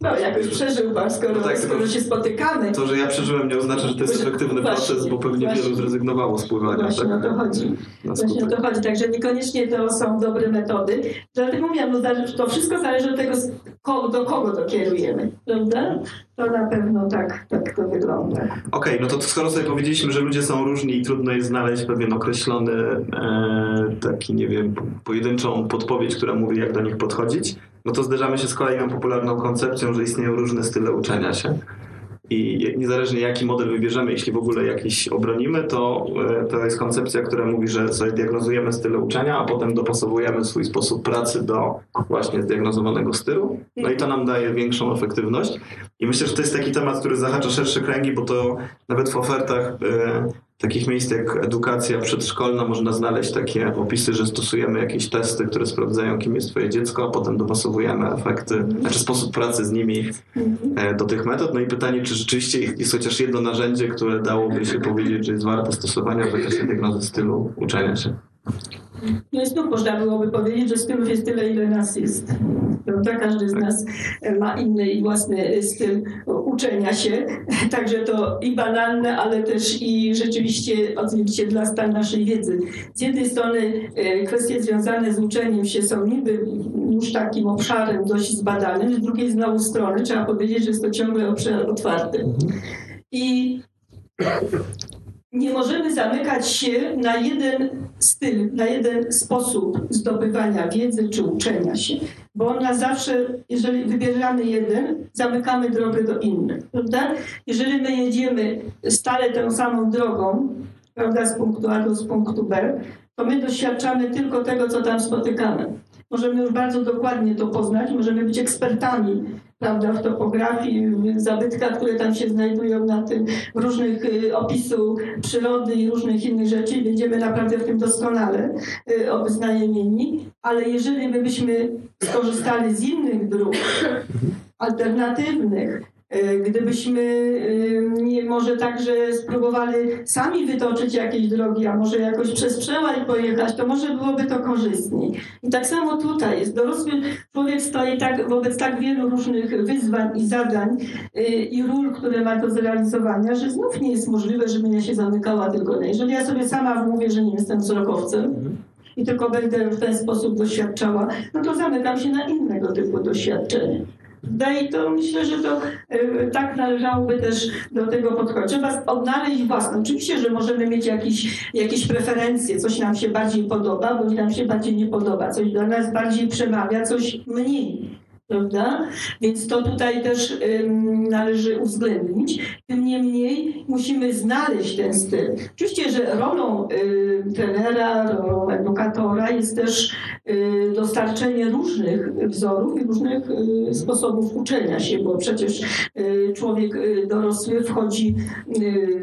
No, jakoś przeżył pan, skoro, no tak, skoro się spotykamy. To, że ja przeżyłem nie oznacza, że to jest efektywny proces, bo pewnie właśnie, wielu zrezygnowało z pływania. Właśnie tak? o to chodzi. Właśnie o to chodzi. Także niekoniecznie to są dobre metody. Dlatego mówię, no, to wszystko zależy od tego, do kogo to kierujemy, prawda? To na pewno tak, tak to wygląda. Okej, okay, no to skoro sobie powiedzieliśmy, że ludzie są różni i trudno jest znaleźć pewien określony e, taki, nie wiem, pojedynczą podpowiedź, która mówi, jak do nich podchodzić, no to zderzamy się z kolejną popularną koncepcją, że istnieją różne style uczenia się. I niezależnie jaki model wybierzemy, jeśli w ogóle jakiś obronimy, to, e, to jest koncepcja, która mówi, że sobie diagnozujemy styl uczenia, a potem dopasowujemy swój sposób pracy do właśnie zdiagnozowanego stylu. No i to nam daje większą efektywność. I myślę, że to jest taki temat, który zahacza szersze kręgi, bo to nawet w ofertach e, takich miejsc jak edukacja przedszkolna można znaleźć takie opisy, że stosujemy jakieś testy, które sprawdzają, kim jest twoje dziecko, a potem dopasowujemy efekty, znaczy sposób pracy z nimi e, do tych metod. No i pytanie, czy rzeczywiście jest chociaż jedno narzędzie, które dałoby się powiedzieć, że jest warte stosowania w zakresie diagnozy stylu uczenia się. No i znów można byłoby powiedzieć, że stylów jest tyle, ile nas jest. Prawda? Każdy z nas ma inny i własny styl uczenia się. Także to i banalne, ale też i rzeczywiście odzwierciedla naszej wiedzy. Z jednej strony e, kwestie związane z uczeniem się są niby już takim obszarem dość zbadanym, z drugiej znowu strony trzeba powiedzieć, że jest to ciągle obszar otwarty. I nie możemy zamykać się na jeden styl, na jeden sposób zdobywania wiedzy czy uczenia się, bo on nas zawsze, jeżeli wybieramy jeden, zamykamy drogę do innych, prawda? Jeżeli my jedziemy stale tą samą drogą, prawda, z punktu A do z punktu B, to my doświadczamy tylko tego, co tam spotykamy. Możemy już bardzo dokładnie to poznać, możemy być ekspertami prawda, w topografii, w zabytkach, które tam się znajdują na tym, różnych y, opisu przyrody i różnych innych rzeczy. Będziemy naprawdę w tym doskonale y, obeznajomieni, ale jeżeli my byśmy skorzystali z innych dróg, alternatywnych, E, gdybyśmy e, może także spróbowali sami wytoczyć jakieś drogi, a może jakoś przez przełaj pojechać, to może byłoby to korzystniej. I tak samo tutaj jest. Dorosły człowiek stoi tak, wobec tak wielu różnych wyzwań i zadań e, i ról, które ma do zrealizowania, że znów nie jest możliwe, żebym ja się zamykała tylko na. Jeżeli ja sobie sama mówię, że nie jestem wzrokowcem, i tylko będę w ten sposób doświadczała, no to zamykam się na innego typu doświadczenia. No i to myślę, że to e, tak należałoby też do tego podchodzić. Trzeba odnaleźć własne. Oczywiście, że możemy mieć jakieś, jakieś preferencje, coś nam się bardziej podoba, bo nam się bardziej nie podoba, coś do nas bardziej przemawia, coś mniej prawda? Więc to tutaj też należy uwzględnić. Tym niemniej musimy znaleźć ten styl. Oczywiście, że rolą y, trenera, rolą edukatora jest też y, dostarczenie różnych wzorów i różnych y, sposobów uczenia się, bo przecież człowiek dorosły wchodzi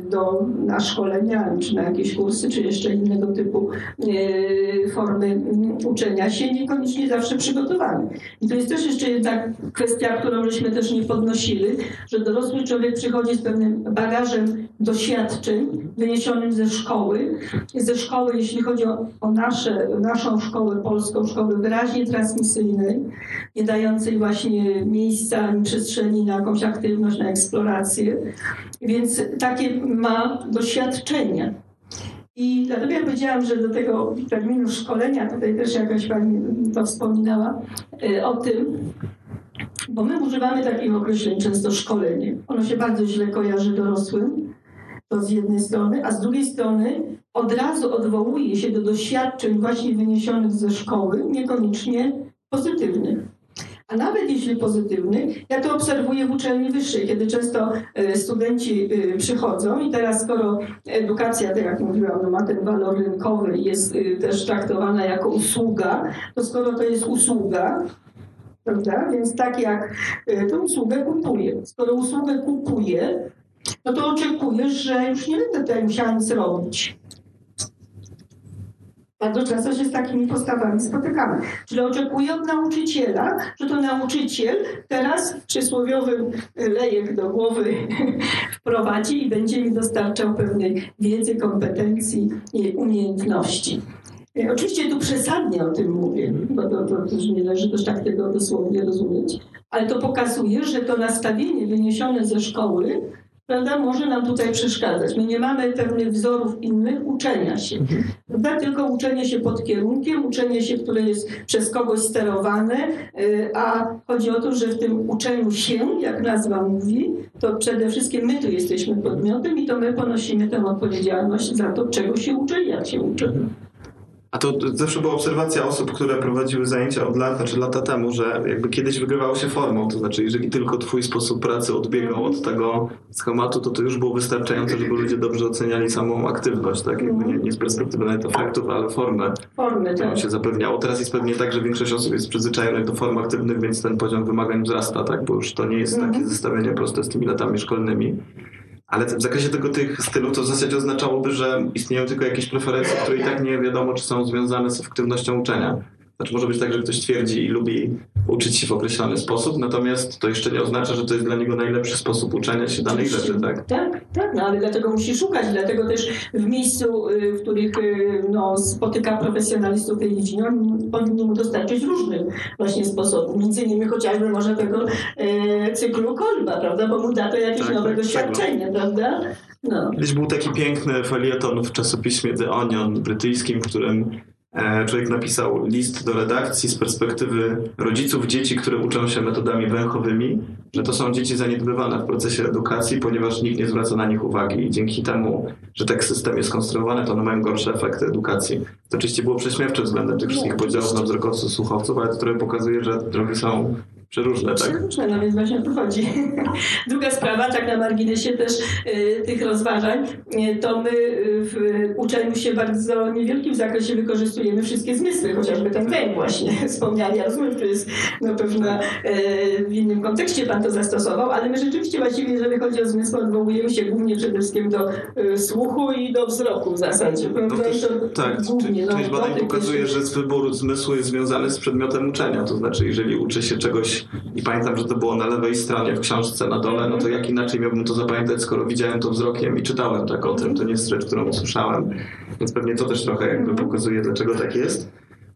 do, na szkolenia, czy na jakieś kursy, czy jeszcze innego typu formy uczenia się, niekoniecznie zawsze przygotowany. I to jest też jeszcze jedna kwestia, którą żeśmy też nie podnosili, że dorosły człowiek przychodzi z pewnym bagażem doświadczeń wyniesionym ze szkoły. Ze szkoły, jeśli chodzi o, o nasze, naszą szkołę polską, szkoły wyraźnie transmisyjnej, nie dającej właśnie miejsca ani przestrzeni na jakąś aktywność, na eksplorację. Więc takie ma doświadczenia. I dlatego ja powiedziałam, że do tego terminu szkolenia, tutaj też jakaś Pani to wspominała y, o tym, bo my używamy takich określeń często szkolenie. Ono się bardzo źle kojarzy dorosłym, to z jednej strony, a z drugiej strony od razu odwołuje się do doświadczeń właśnie wyniesionych ze szkoły, niekoniecznie pozytywnych. A nawet jeśli pozytywny, ja to obserwuję w uczelni wyższej, kiedy często e, studenci e, przychodzą i teraz skoro edukacja, tak jak mówiłam, no ma ten walor rynkowy jest e, też traktowana jako usługa, to skoro to jest usługa, prawda, więc tak jak tę usługę kupuję. Skoro usługę kupuję, no to oczekujesz, że już nie będę tutaj musiała nic robić. Bardzo często się z takimi postawami spotykamy. Czyli oczekuję od nauczyciela, że to nauczyciel teraz przysłowiowy lejek do głowy wprowadzi i będzie mi dostarczał pewnej wiedzy, kompetencji i umiejętności. Oczywiście tu przesadnie o tym mówię, bo to, to też nie należy też tak tego dosłownie rozumieć, ale to pokazuje, że to nastawienie wyniesione ze szkoły prawda, może nam tutaj przeszkadzać. My nie mamy pewnych wzorów innych uczenia się, mhm. prawda, tylko uczenie się pod kierunkiem, uczenie się, które jest przez kogoś sterowane, y, a chodzi o to, że w tym uczeniu się, jak nazwa mówi, to przede wszystkim my tu jesteśmy podmiotem i to my ponosimy tę odpowiedzialność za to, czego się uczy i jak się uczy. A to zawsze była obserwacja osób, które prowadziły zajęcia od lat, znaczy lata temu, że jakby kiedyś wygrywało się formą, to znaczy jeżeli tylko twój sposób pracy odbiegał od tego schematu, to to już było wystarczające, żeby ludzie dobrze oceniali samą aktywność, tak? Jakby nie, nie z perspektywy nawet efektów, ale formę, Formy, którą tak. się zapewniało. Teraz jest pewnie tak, że większość osób jest przyzwyczajonych do form aktywnych, więc ten poziom wymagań wzrasta, tak? Bo już to nie jest takie mhm. zestawienie proste z tymi latami szkolnymi. Ale w zakresie tego tych stylów to w zasadzie oznaczałoby, że istnieją tylko jakieś preferencje, które i tak nie wiadomo, czy są związane z efektywnością uczenia. Znaczy może być tak, że ktoś twierdzi i lubi uczyć się w określony sposób, natomiast to jeszcze nie oznacza, że to jest dla niego najlepszy sposób uczenia się danej rzeczy, tak? Tak, tak, no ale dlatego musi szukać, dlatego też w miejscu, y, w których y, no, spotyka profesjonalistów tej dziedzinie, on powinni mu dostarczyć różnych właśnie sposobów. Między innymi chociażby może tego e, cyklu Kolba, prawda, bo mu da to jakieś tak, nowe tak, doświadczenie, tak, prawda? No. Kiedyś był taki piękny felieton w czasopiśmie The Onion brytyjskim, w którym człowiek napisał list do redakcji z perspektywy rodziców dzieci, które uczą się metodami węchowymi, że to są dzieci zaniedbywane w procesie edukacji, ponieważ nikt nie zwraca na nich uwagi i dzięki temu, że tak system jest skonstruowany, to one mają gorsze efekty edukacji. To oczywiście było prześmiewcze względem tych wszystkich podziałów na wzrokowców, słuchowców, ale to trochę pokazuje, że drogi są Przeróżne, tak? Przeróżne, no więc właśnie o to chodzi. Druga sprawa, tak na marginesie też y, tych rozważań, y, to my y, w uczeniu się bardzo niewielkim zakresie wykorzystujemy wszystkie zmysły, chociażby ten węg właśnie wspomniany. Ja rozumiem, że jest no, pewna y, w innym kontekście Pan to zastosował, ale my rzeczywiście właściwie, jeżeli chodzi o zmysły, odwołujemy się głównie przede wszystkim do słuchu i do wzroku w zasadzie. To też, to tak, głównie, część no, badań pokazuje, że wybór zmysłu jest związany z przedmiotem uczenia, to znaczy jeżeli uczy się czegoś i pamiętam, że to było na lewej stronie w książce na dole, no to jak inaczej miałbym to zapamiętać, skoro widziałem to wzrokiem i czytałem tak o tym, to nie jest rzecz, którą usłyszałem, więc pewnie to też trochę jakby pokazuje, dlaczego tak jest.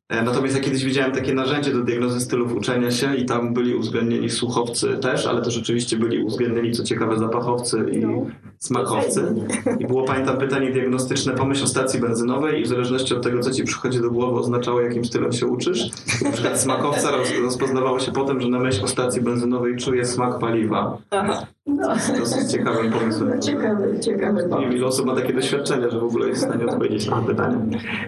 E, natomiast ja kiedyś widziałem takie narzędzie do diagnozy stylów uczenia się i tam byli uwzględnieni słuchowcy też, ale też oczywiście byli uwzględnieni, co ciekawe, zapachowcy i no. smakowcy. I było, pamiętam, pytanie diagnostyczne, pomyśl o stacji benzynowej i w zależności od tego, co ci przychodzi do głowy, oznaczało, jakim stylem się uczysz. Na przykład smakowca rozpoznawało się po tym, że na myśl o stacji benzynowej czuje smak paliwa. Aha. No. Dosyć ciekawym pomysłem. No, ciekawy, ciekawy ile osób ma takie doświadczenia, że w ogóle jest w stanie odpowiedzieć na to pytanie.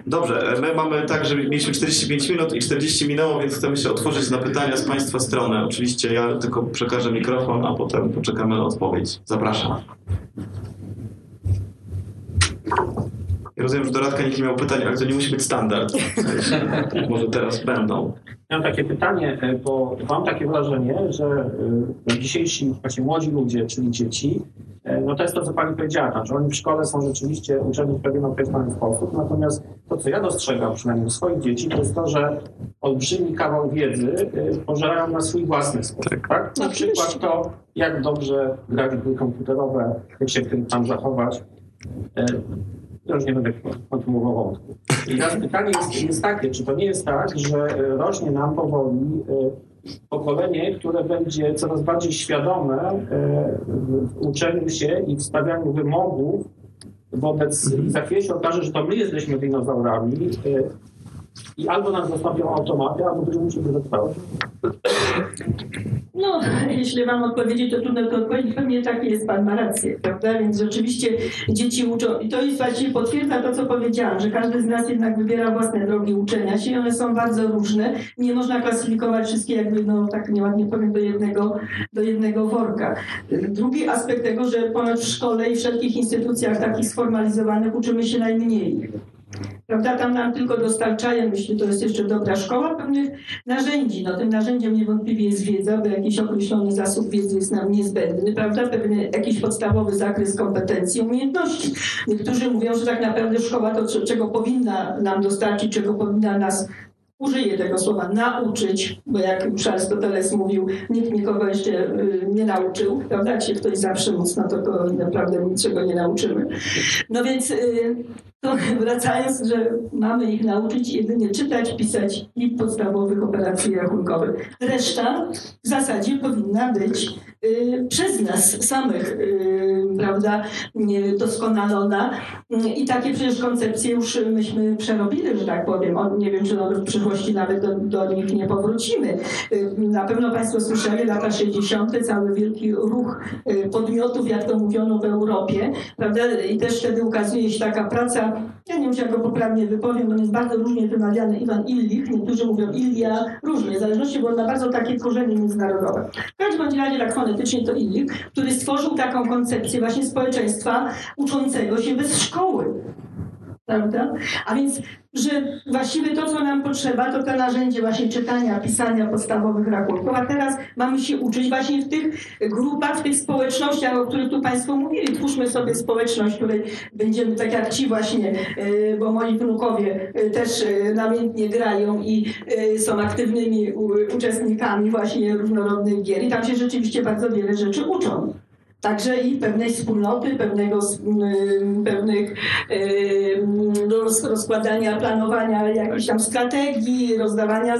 Dobrze, my mamy tak, że mieliśmy 45 minut i 40 minęło, więc chcemy się otworzyć na pytania z Państwa strony. Oczywiście ja tylko przekażę mikrofon, a potem poczekamy na odpowiedź. Zapraszam. Ja rozumiem, że do Radka nikt nie miał pytań, ale to nie musi być standard. Może teraz będą. Mam takie pytanie, e, bo mam takie wrażenie, że e, dzisiejsi właśnie młodzi ludzie, czyli dzieci, no to jest to, co Pani powiedziała, że oni w szkole są rzeczywiście uczeni w pewien określony sposób, natomiast to, co ja dostrzegam przynajmniej u swoich dzieci, to jest to, że olbrzymi kawał wiedzy pożerają na swój własny sposób. Tak. tak? Na przykład to, jak dobrze grać gry komputerowe, jak się w tym tam zachować. Ja już nie będę kontynuował wątku. I teraz pytanie jest, jest takie, czy to nie jest tak, że e, rośnie nam powoli pokolenie, które będzie coraz bardziej świadome e, w uczeniu się i w stawianiu wymogów wobec, i za chwilę się okaże, że to my jesteśmy dinozaurami i albo nas zastąpią automaty, albo będziemy musieli wytrwać. No, jeśli mam odpowiedzieć, to trudno to odpowiedzieć. Pewnie tak jest, pan ma rację, prawda? Więc rzeczywiście dzieci uczą. I to jest właściwie potwierdza to, co powiedziałam, że każdy z nas jednak wybiera własne drogi uczenia się i one są bardzo różne. Nie można klasyfikować wszystkie jakby, no tak nieładnie powiem, do jednego, do jednego worka. Drugi aspekt tego, że ponad w szkole i wszelkich instytucjach takich sformalizowanych uczymy się najmniej. Prawda? Tam nam tylko dostarczają, jeśli to jest jeszcze dobra szkoła, pewnych narzędzi. No, tym narzędziem niewątpliwie jest wiedza, bo jakiś określony zasób wiedzy jest nam niezbędny, prawda? Pewny jakiś podstawowy zakres kompetencji, umiejętności. Niektórzy mówią, że tak naprawdę szkoła to, czego powinna nam dostarczyć, czego powinna nas użyję tego słowa nauczyć, bo jak już Arystoteles mówił, nikt nikogo jeszcze y, nie nauczył, prawda? Jak się ktoś zawsze mocno, to go naprawdę niczego nie nauczymy. No więc y, to wracając, że mamy ich nauczyć jedynie czytać, pisać i podstawowych operacji rachunkowych. Reszta w zasadzie powinna być y, przez nas samych, prawda, doskonalona. I takie przecież koncepcje już myśmy przerobili, że tak powiem. nie wiem, czy w przyszłości nawet do, do nich nie powrócimy. Y, na pewno Państwo słyszeli, lata 60., cały wielki ruch podmiotów, jak to mówiono w Europie, prawda, i też wtedy ukazuje się taka praca ja nie wiem, czy ja go poprawnie wypowiem, on jest bardzo różnie wymawiany Iwan Illich, niektórzy mówią Ilia, różnie, w zależności, bo on ma bardzo takie korzenie międzynarodowe. W każdym razie tak fonetycznie to Illich, który stworzył taką koncepcję właśnie społeczeństwa uczącego się bez szkoły. Prawda? A więc że właściwie to, co nam potrzeba, to te narzędzie właśnie czytania, pisania podstawowych rachunków, a teraz mamy się uczyć właśnie w tych grupach, w tych społecznościach, o których tu Państwo mówili. Twórzmy sobie społeczność, której będziemy, tak jak ci właśnie, e, bo moi wnukowie e, też e, namiętnie grają i są aktywnymi uczestnikami właśnie różnorodnych gier i tam się rzeczywiście bardzo wiele rzeczy uczą także i pewnej wspólnoty, pewnego, pewnych rozkładania, planowania jakichś tam strategii, rozdawania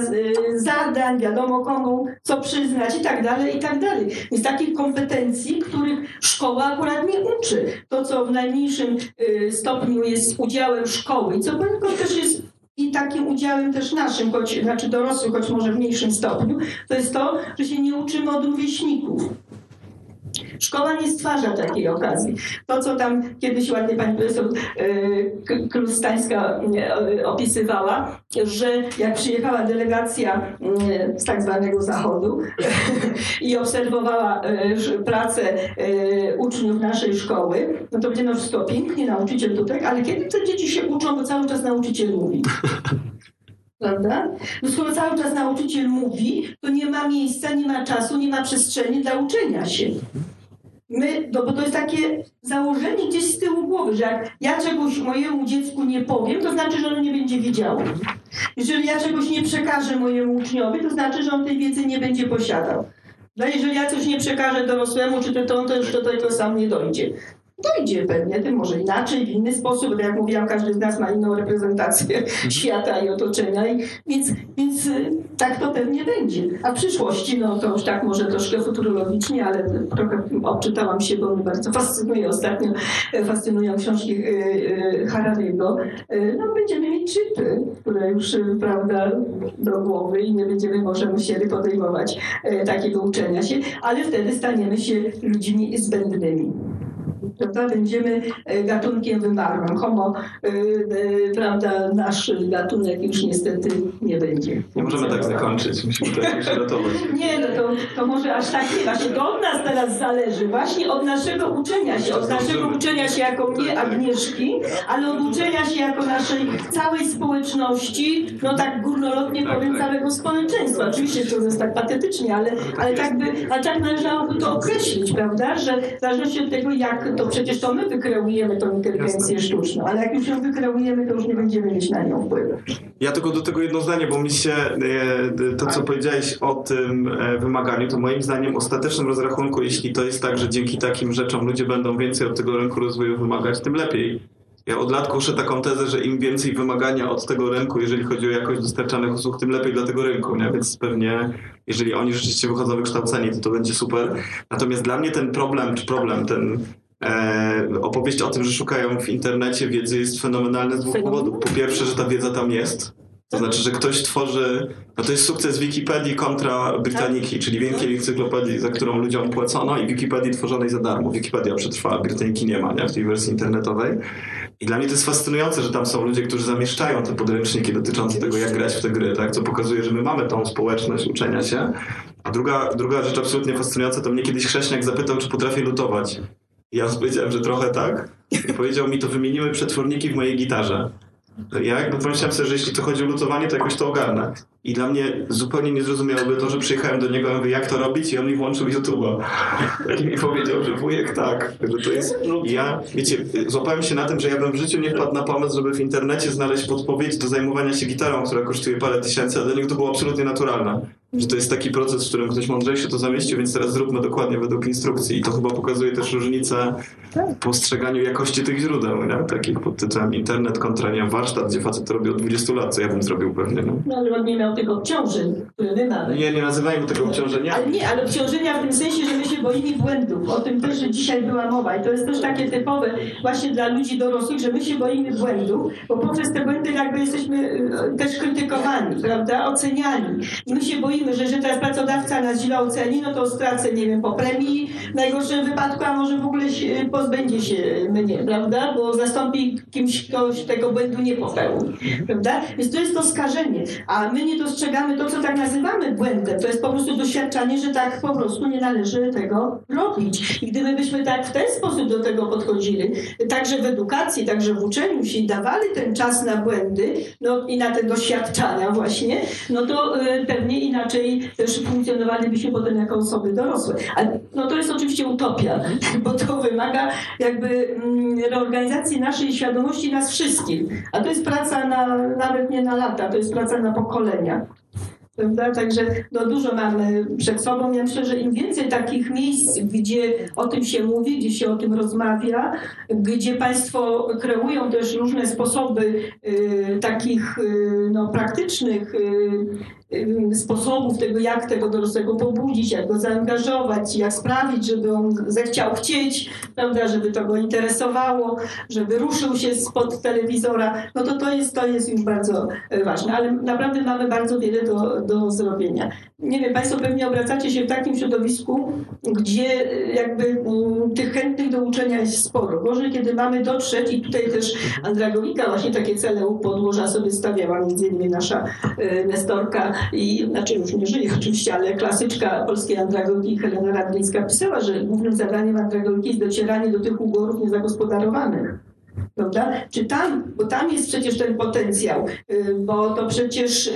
zadań, wiadomo komu, co przyznać i tak dalej, i tak dalej. Więc takich kompetencji, których szkoła akurat nie uczy. To, co w najmniejszym y, stopniu jest udziałem szkoły co poniekąd też jest i takim udziałem też naszym, choć, znaczy dorosłych, choć może w mniejszym stopniu, to jest to, że się nie uczymy od rówieśników. Szkoła nie stwarza takiej okazji. To, co tam kiedyś ładnie pani profesor e, Klustańska e, opisywała, że jak przyjechała delegacja e, z tak zwanego Zachodu i obserwowała pracę uczniów naszej szkoły, no to będzie no wszystko pięknie, nauczyciel tutaj, ale kiedy te dzieci się uczą, bo cały czas nauczyciel mówi. Prawda? No skoro cały czas nauczyciel mówi, to nie ma miejsca, nie ma czasu, nie ma przestrzeni dla uczenia się my, no bo to jest takie założenie gdzieś z tyłu głowy, że jak ja czegoś mojemu dziecku nie powiem, to znaczy, że ono nie będzie wiedziało. Jeżeli ja czegoś nie przekażę mojemu uczniowi, to znaczy, że on tej wiedzy nie będzie posiadał. No jeżeli ja coś nie przekażę dorosłemu, czy to on też do tego sam nie dojdzie dojdzie pewnie, tym może inaczej, w inny sposób, bo jak mówiłam, każdy z nas ma inną reprezentację mhm. świata i otoczenia, i, więc, więc y, tak to pewnie będzie. A w przyszłości, no to już tak może troszkę futurologicznie, ale trochę obczytałam się, bo mnie bardzo fascynuje ostatnio, fascynują książki y, y, Harariego. No będziemy mieć czypy, które już, prawda, do głowy i nie będziemy może musieli podejmować takiego uczenia się, ale wtedy staniemy się ludźmi zbędnymi prawda? Będziemy e, gatunkiem wymarłym. Homo, e, e, prawda, nasz gatunek już niestety nie będzie. Nie możemy tak zakończyć, musimy to jakoś ratować. Nie, no to, to może aż tak nie. Właśnie to od nas teraz zależy, właśnie od naszego uczenia się, od naszego uczenia się jako mnie Agnieszki, ale od uczenia się jako naszej całej społeczności, no tak górnolotnie tak, powiem, tak. całego społeczeństwa. Oczywiście to jest tak patetycznie, ale, ale tak by, ale tak należałoby to określić, prawda, że w zależności od tego, jak to przecież to my wykreujemy tą inteligencję sztuczną, ale jak już ją wykreujemy, to już nie będziemy mieć na nią wpływu. Ja tylko do tego jedno zdanie, bo mi się e, to, co powiedziałeś o tym e, wymaganiu, to moim zdaniem ostatecznym rozrachunku, jeśli to jest tak, że dzięki takim rzeczom ludzie będą więcej od tego rynku rozwoju wymagać, tym lepiej. Ja od lat kuszę taką tezę, że im więcej wymagania od tego rynku, jeżeli chodzi o jakość dostarczanych usług, tym lepiej dla tego rynku, nie? więc pewnie jeżeli oni rzeczywiście wychodzą wykształceni, to to będzie super. Natomiast dla mnie ten problem, czy problem, ten E, opowieść o tym, że szukają w internecie wiedzy jest fenomenalna z dwóch powodów. Po pierwsze, że ta wiedza tam jest. To znaczy, że ktoś tworzy. No to jest sukces Wikipedii kontra Brytaniki, czyli wielkiej encyklopedii, za którą ludziom płacono, i Wikipedii tworzonej za darmo. Wikipedia przetrwała, Brytaniki nie ma nie? w tej wersji internetowej. I dla mnie to jest fascynujące, że tam są ludzie, którzy zamieszczają te podręczniki dotyczące tego, jak grać w te gry, tak? co pokazuje, że my mamy tą społeczność uczenia się. A druga, druga rzecz absolutnie fascynująca, to mnie kiedyś Chrześniak zapytał, czy potrafię lutować. Ja powiedziałem, że trochę tak. I powiedział mi, to wymienimy przetworniki w mojej gitarze. Ja jakby pomyślałem sobie, że jeśli to chodzi o lutowanie, to jakoś to ogarnę. I dla mnie zupełnie niezrozumiałe to, że przyjechałem do niego i mówię, jak to robić? I on mi włączył YouTube'a. I mi powiedział, że wujek tak, że to jest... ja, wiecie, złapałem się na tym, że ja bym w życiu nie wpadł na pomysł, żeby w internecie znaleźć podpowiedź do zajmowania się gitarą, która kosztuje parę tysięcy, a dla niego to było absolutnie naturalne że to jest taki proces, w którym ktoś mądrzejszy to zamieścił, więc teraz zróbmy dokładnie według instrukcji. I to chyba pokazuje też różnicę w postrzeganiu jakości tych źródeł, nie? takich pod tytułem internet kontra nie warsztat, gdzie facet to robi od 20 lat, co ja bym zrobił pewnie. No ale on nie miał tych obciążeń, które my mamy. Nie, nie nazywajmy tego obciążenia. Ale nie, ale obciążenia w tym sensie, że my się boimy błędów. O tym też dzisiaj była mowa i to jest też takie typowe właśnie dla ludzi dorosłych, że my się boimy błędów, bo poprzez te błędy jakby jesteśmy y, też krytykowani, prawda, oceniani. I my się boimy że jeżeli teraz pracodawca nas źle oceni, no to stracę, nie wiem, po premii w najgorszym wypadku, a może w ogóle się, pozbędzie się mnie, prawda? Bo zastąpi kimś, ktoś tego błędu nie popełni, prawda? Więc to jest to skażenie, a my nie dostrzegamy to, co tak nazywamy błędem. To jest po prostu doświadczanie, że tak po prostu nie należy tego robić. I gdybyśmy tak w ten sposób do tego podchodzili, także w edukacji, także w uczeniu się dawali ten czas na błędy, no i na te doświadczania właśnie, no to y, pewnie inaczej też funkcjonowalibyśmy potem jako osoby dorosłe. Ale no to jest oczywiście utopia, bo to wymaga jakby mm, reorganizacji naszej świadomości nas wszystkich. A to jest praca na, nawet nie na lata, to jest praca na pokolenia. Prawda? Także no, dużo mamy przed sobą. Ja myślę, że im więcej takich miejsc, gdzie o tym się mówi, gdzie się o tym rozmawia, gdzie Państwo kreują też różne sposoby y, takich y, no, praktycznych y, sposobów tego, jak tego dorosłego pobudzić, jak go zaangażować, jak sprawić, żeby on zechciał chcieć, prawda, żeby to go interesowało, żeby ruszył się spod telewizora, no to to jest, to jest już bardzo e, ważne. Ale naprawdę mamy bardzo wiele do, do zrobienia. Nie wiem, Państwo pewnie obracacie się w takim środowisku, gdzie e, jakby m, tych chętnych do uczenia jest sporo. Gorzej, kiedy mamy dotrzeć i tutaj też Andragowika właśnie takie cele u podłoża sobie stawiała, między innymi nasza y, Nestorka i, znaczy już nie żyje oczywiście, ale klasyczka polskiej andragogiki Helena Radlińska pisała, że głównym zadaniem andragogiki jest docieranie do tych ugorów niezagospodarowanych. Prawda? Czy tam, bo tam jest przecież ten potencjał, y, bo to przecież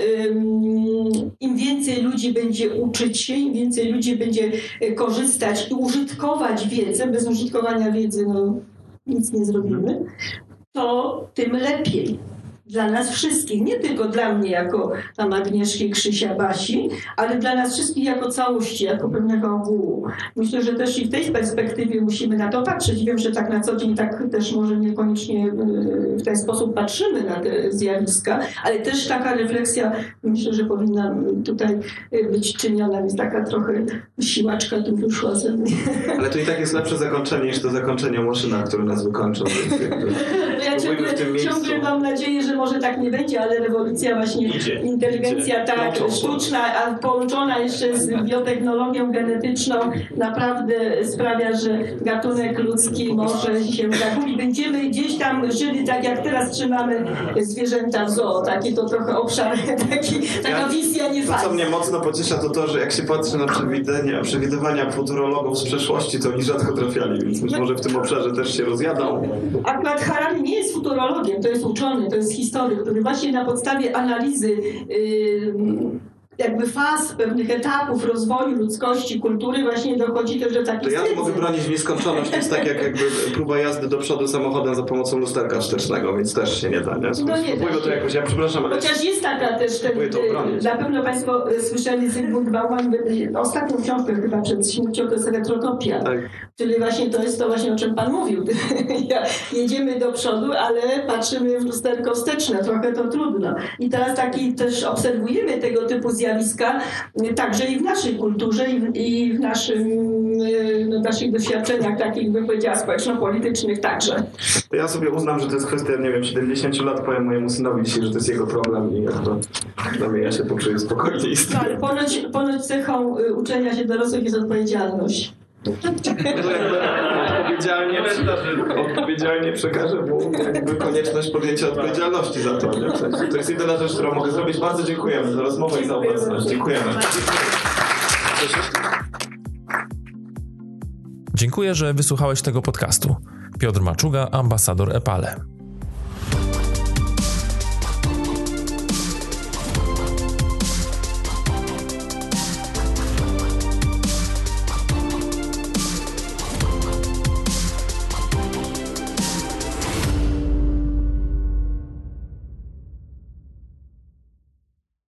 im więcej ludzi będzie uczyć się, im więcej ludzi będzie y, korzystać i użytkować wiedzę, bez użytkowania wiedzy no, nic nie zrobimy, to tym lepiej dla nas wszystkich, nie tylko dla mnie jako tam Agnieszki, Krzysia, Basi, ale dla nas wszystkich jako całości, jako pewnego ogółu. Myślę, że też i w tej perspektywie musimy na to patrzeć. Wiem, że tak na co dzień tak też może niekoniecznie y, w ten sposób patrzymy na te zjawiska, ale też taka refleksja myślę, że powinna tutaj być czyniona, więc taka trochę siłaczka tu wyszła ze mnie. Ale to i tak jest lepsze zakończenie niż to zakończenie Moszyna, które nas wykończą. No ja ciągle, ciągle mam nadzieję, że może tak nie będzie, ale rewolucja właśnie, Idzie, inteligencja idzie. tak sztuczna, a połączona jeszcze z biotechnologią genetyczną naprawdę sprawia, że gatunek ludzki może się zagubić. Będziemy gdzieś tam żyli tak jak teraz trzymamy zwierzęta w zoo. Taki to trochę obszar, taki, taka Ja- wizja nie To, co mnie mocno pociesza, to to, że jak się patrzy na przewidzenia, przewidywania futurologów z przeszłości, to oni rzadko trafiali, więc być może w tym obszarze też się rozjadą. Akurat Harari nie jest futurologiem, to jest uczony, to jest historyk, który właśnie na podstawie analizy yy, jakby faz, pewnych etapów rozwoju ludzkości, kultury właśnie dochodzi też do To takiej ja tu mogę bronić nieskończoność, to jest tak jak jakby próba jazdy do przodu samochodem za pomocą lusterka wstecznego, więc też się nie da, nie? No nie da to jakoś, ja przepraszam, ale Chociaż jest taka też, ten, to obronić. na pewno Państwo y, słyszeli Zygmunt Bauman, y, ostatnią książkę chyba przed śmiercią, to jest Retrotopia, tak. czyli właśnie to jest to właśnie o czym Pan mówił. Jedziemy do przodu, ale patrzymy w lusterko wsteczne, trochę to trudno. I teraz taki też obserwujemy tego typu zjawiska y, także i w naszej kulturze i w, naszym, y, no, naszych doświadczeniach takich, bym powiedziała, społeczno-politycznych także. To ja sobie uznam, że to jest kwestia, nie wiem, 70 lat, powiem mojemu synowi dzisiaj, że to jest jego problem i jakby przynajmniej ja się poczuję spokojniej. No, ale ponoć, ponoć cechą y, uczenia się dorosłych jest odpowiedzialność. Odpowiedzialnie, odpowiedzialnie przekażę mu jakby konieczność podjęcia odpowiedzialności za to. Nie? W sensie, To jest jedyna rzecz, którą mogę zrobić. Bardzo dziękujemy za rozmowę i za obecność. Dziękujemy. Dziękuję, że wysłuchałeś tego podcastu. Piotr Maczuga, ambasador EPALE.